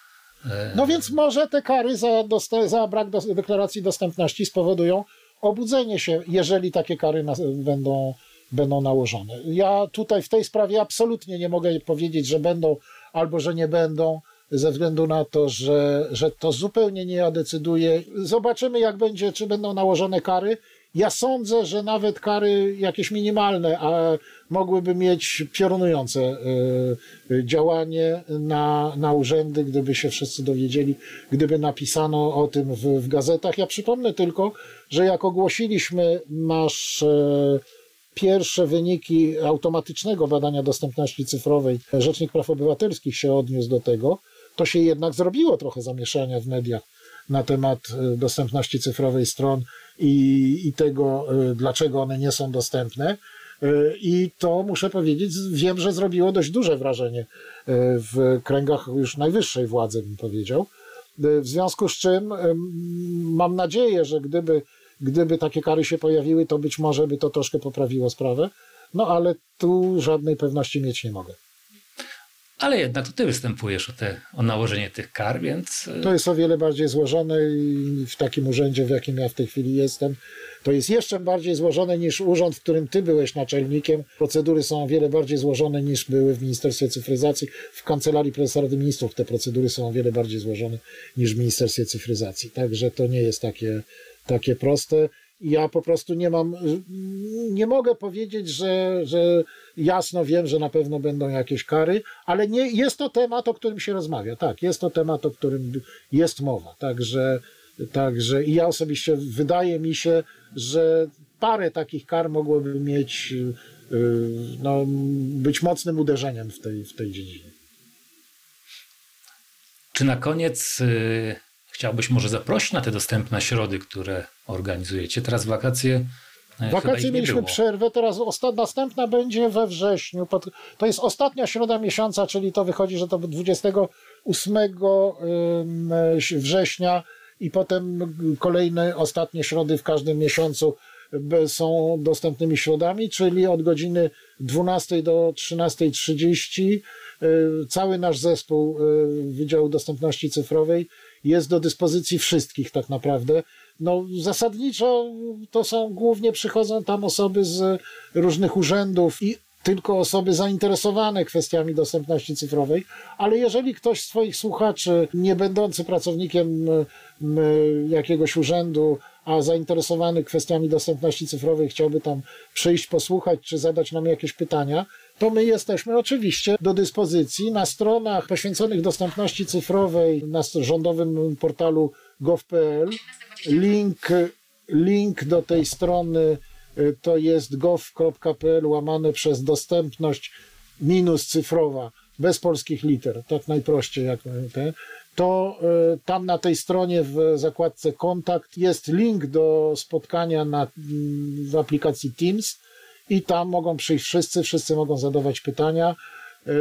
E... No więc może te kary za, za brak do deklaracji dostępności spowodują obudzenie się, jeżeli takie kary będą, będą nałożone. Ja tutaj w tej sprawie absolutnie nie mogę powiedzieć, że będą albo że nie będą ze względu na to, że, że to zupełnie nie ja decyduję. Zobaczymy, jak będzie, czy będą nałożone kary. Ja sądzę, że nawet kary jakieś minimalne, a mogłyby mieć piorunujące y, działanie na, na urzędy, gdyby się wszyscy dowiedzieli, gdyby napisano o tym w, w gazetach. Ja przypomnę tylko, że jak ogłosiliśmy nasz y, pierwsze wyniki automatycznego badania dostępności cyfrowej, Rzecznik Praw Obywatelskich się odniósł do tego, to się jednak zrobiło trochę zamieszania w mediach na temat e, dostępności cyfrowej stron i, i tego, e, dlaczego one nie są dostępne. E, I to muszę powiedzieć, wiem, że zrobiło dość duże wrażenie w kręgach już najwyższej władzy, bym powiedział. W związku z czym mam nadzieję, że gdyby, gdyby takie kary się pojawiły, to być może by to troszkę poprawiło sprawę. No ale tu żadnej pewności mieć nie mogę. Ale jednak to ty występujesz o, te, o nałożenie tych kar, więc. E, to jest o wiele bardziej złożone i w takim urzędzie, w jakim ja w tej chwili jestem, to jest jeszcze bardziej złożone niż urząd, w którym ty byłeś naczelnikiem. Procedury są o wiele bardziej złożone niż były w Ministerstwie Cyfryzacji. W Kancelarii Prezesa Rady Ministrów te procedury są o wiele bardziej złożone niż w Ministerstwie Cyfryzacji. Także to nie jest takie, takie proste. Ja po prostu nie mam, nie mogę powiedzieć, że, że jasno wiem, że na pewno będą jakieś kary, ale nie, jest to temat, o którym się rozmawia. Tak, jest to temat, o którym jest mowa. Także, także i ja osobiście wydaje mi się, że parę takich kar mogłoby mieć, y, no, być mocnym uderzeniem w tej, w tej dziedzinie. Czy na koniec y, chciałbyś może zaprosić na te dostępne środy, które organizujecie? Teraz wakacje no Wakacje mieliśmy przerwę, teraz następna będzie we wrześniu. Pod, to jest ostatnia środa miesiąca, czyli to wychodzi, że to 28 września i potem kolejne ostatnie środy w każdym miesiącu są dostępnymi środami, czyli od godziny 12 do 13.30 y, cały nasz zespół y, Wydziału Dostępności Cyfrowej jest do dyspozycji wszystkich tak naprawdę no, zasadniczo to są głównie przychodzą tam osoby z różnych urzędów i tylko osoby zainteresowane kwestiami dostępności cyfrowej, ale jeżeli ktoś z Twoich słuchaczy, nie będący pracownikiem jakiegoś urzędu, a zainteresowany kwestiami dostępności cyfrowej chciałby tam przyjść, posłuchać czy zadać nam jakieś pytania, to my jesteśmy oczywiście do dyspozycji na stronach poświęconych dostępności cyfrowej, na rządowym portalu gov.pl. Link, link do tej strony y, to jest gov.pl łamane przez dostępność minus cyfrowa, bez polskich liter, tak najprościej jak te, to y, tam na tej stronie w zakładce kontakt jest link do spotkania na, w aplikacji Teams i tam mogą przyjść wszyscy, wszyscy mogą zadawać pytania y,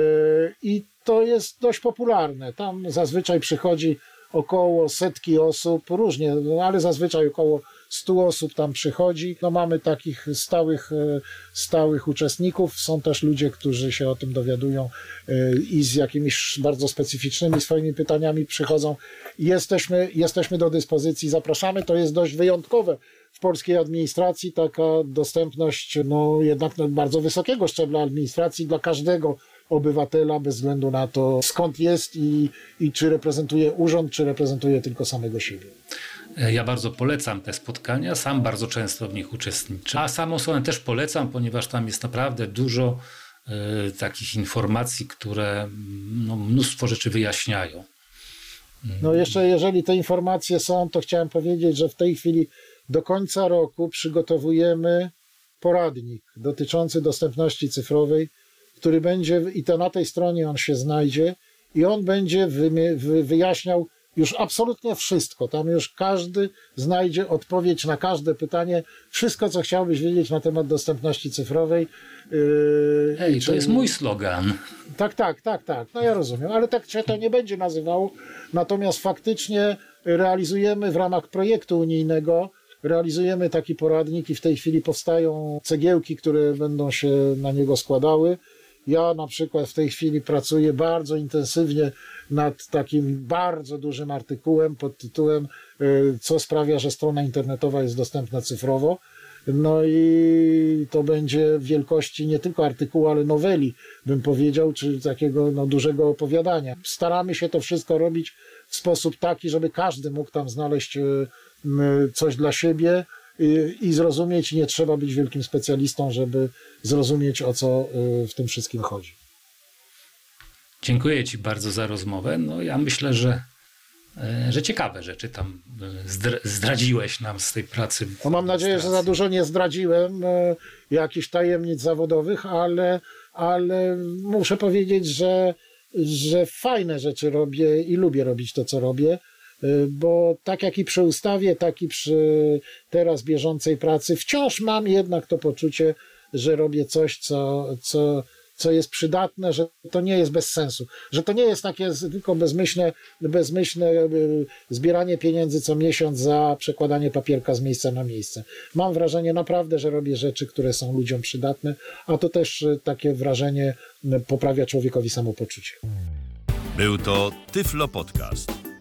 i to jest dość popularne. Tam zazwyczaj przychodzi około setki osób, różnie, no, ale zazwyczaj około 100 osób tam przychodzi. No mamy takich stałych, e, stałych uczestników. Są też ludzie, którzy się o tym dowiadują e, i z jakimiś bardzo specyficznymi swoimi pytaniami przychodzą. Jesteśmy, jesteśmy do dyspozycji, zapraszamy. To jest dość wyjątkowe w polskiej administracji, taka dostępność no, jednak bardzo wysokiego szczebla administracji dla każdego obywatela bez względu na to skąd jest i, i czy reprezentuje urząd, czy reprezentuje tylko samego siebie. Ja bardzo polecam te spotkania, sam bardzo często w nich uczestniczę. A samą stronę też polecam, ponieważ tam jest naprawdę dużo y, takich informacji, które no, mnóstwo rzeczy wyjaśniają. No jeszcze jeżeli te informacje są, to chciałem powiedzieć, że w tej chwili do końca roku przygotowujemy poradnik dotyczący dostępności cyfrowej, który będzie, i to na tej stronie on się znajdzie, i on będzie wyjaśniał już absolutnie wszystko. Tam już każdy znajdzie odpowiedź na każde pytanie, wszystko, co chciałbyś wiedzieć na temat dostępności cyfrowej. Yy, Hej, to jest mój slogan. Tak, tak, tak, tak. No ja rozumiem, ale tak się to nie będzie nazywało. Natomiast faktycznie realizujemy w ramach projektu unijnego realizujemy taki poradnik i w tej chwili powstają cegiełki, które będą się na niego składały. Ja na przykład w tej chwili pracuję bardzo intensywnie nad takim bardzo dużym artykułem pod tytułem y, Co sprawia, że strona internetowa jest dostępna cyfrowo. No i to będzie wielkości nie tylko artykułu, ale noweli, bym powiedział, czy takiego no, dużego opowiadania. Staramy się to wszystko robić w sposób taki, żeby każdy mógł tam znaleźć y, coś dla siebie y, i zrozumieć. Nie trzeba być wielkim specjalistą, żeby zrozumieć, o co w tym wszystkim chodzi. Dziękuję Ci bardzo za rozmowę. No ja myślę, że, e, że ciekawe rzeczy tam e, zdradziłeś nam z tej pracy. No mam nadzieję, że za dużo nie zdradziłem jakichś tajemnic zawodowych, ale, ale muszę powiedzieć, że, że fajne rzeczy robię i lubię robić to, co robię bo tak jak i przy ustawie, tak i przy teraz bieżącej pracy, wciąż mam jednak to poczucie, że robię coś, co, co, co jest przydatne, że to nie jest bez sensu, że to nie jest takie tylko bezmyślne, bezmyślne y, zbieranie pieniędzy co miesiąc za przekładanie papierka z miejsca na miejsce. Mam wrażenie naprawdę, że robię rzeczy, które są ludziom przydatne, a to też y, takie wrażenie y, poprawia człowiekowi samopoczucie. Był to Tyflo Podcast.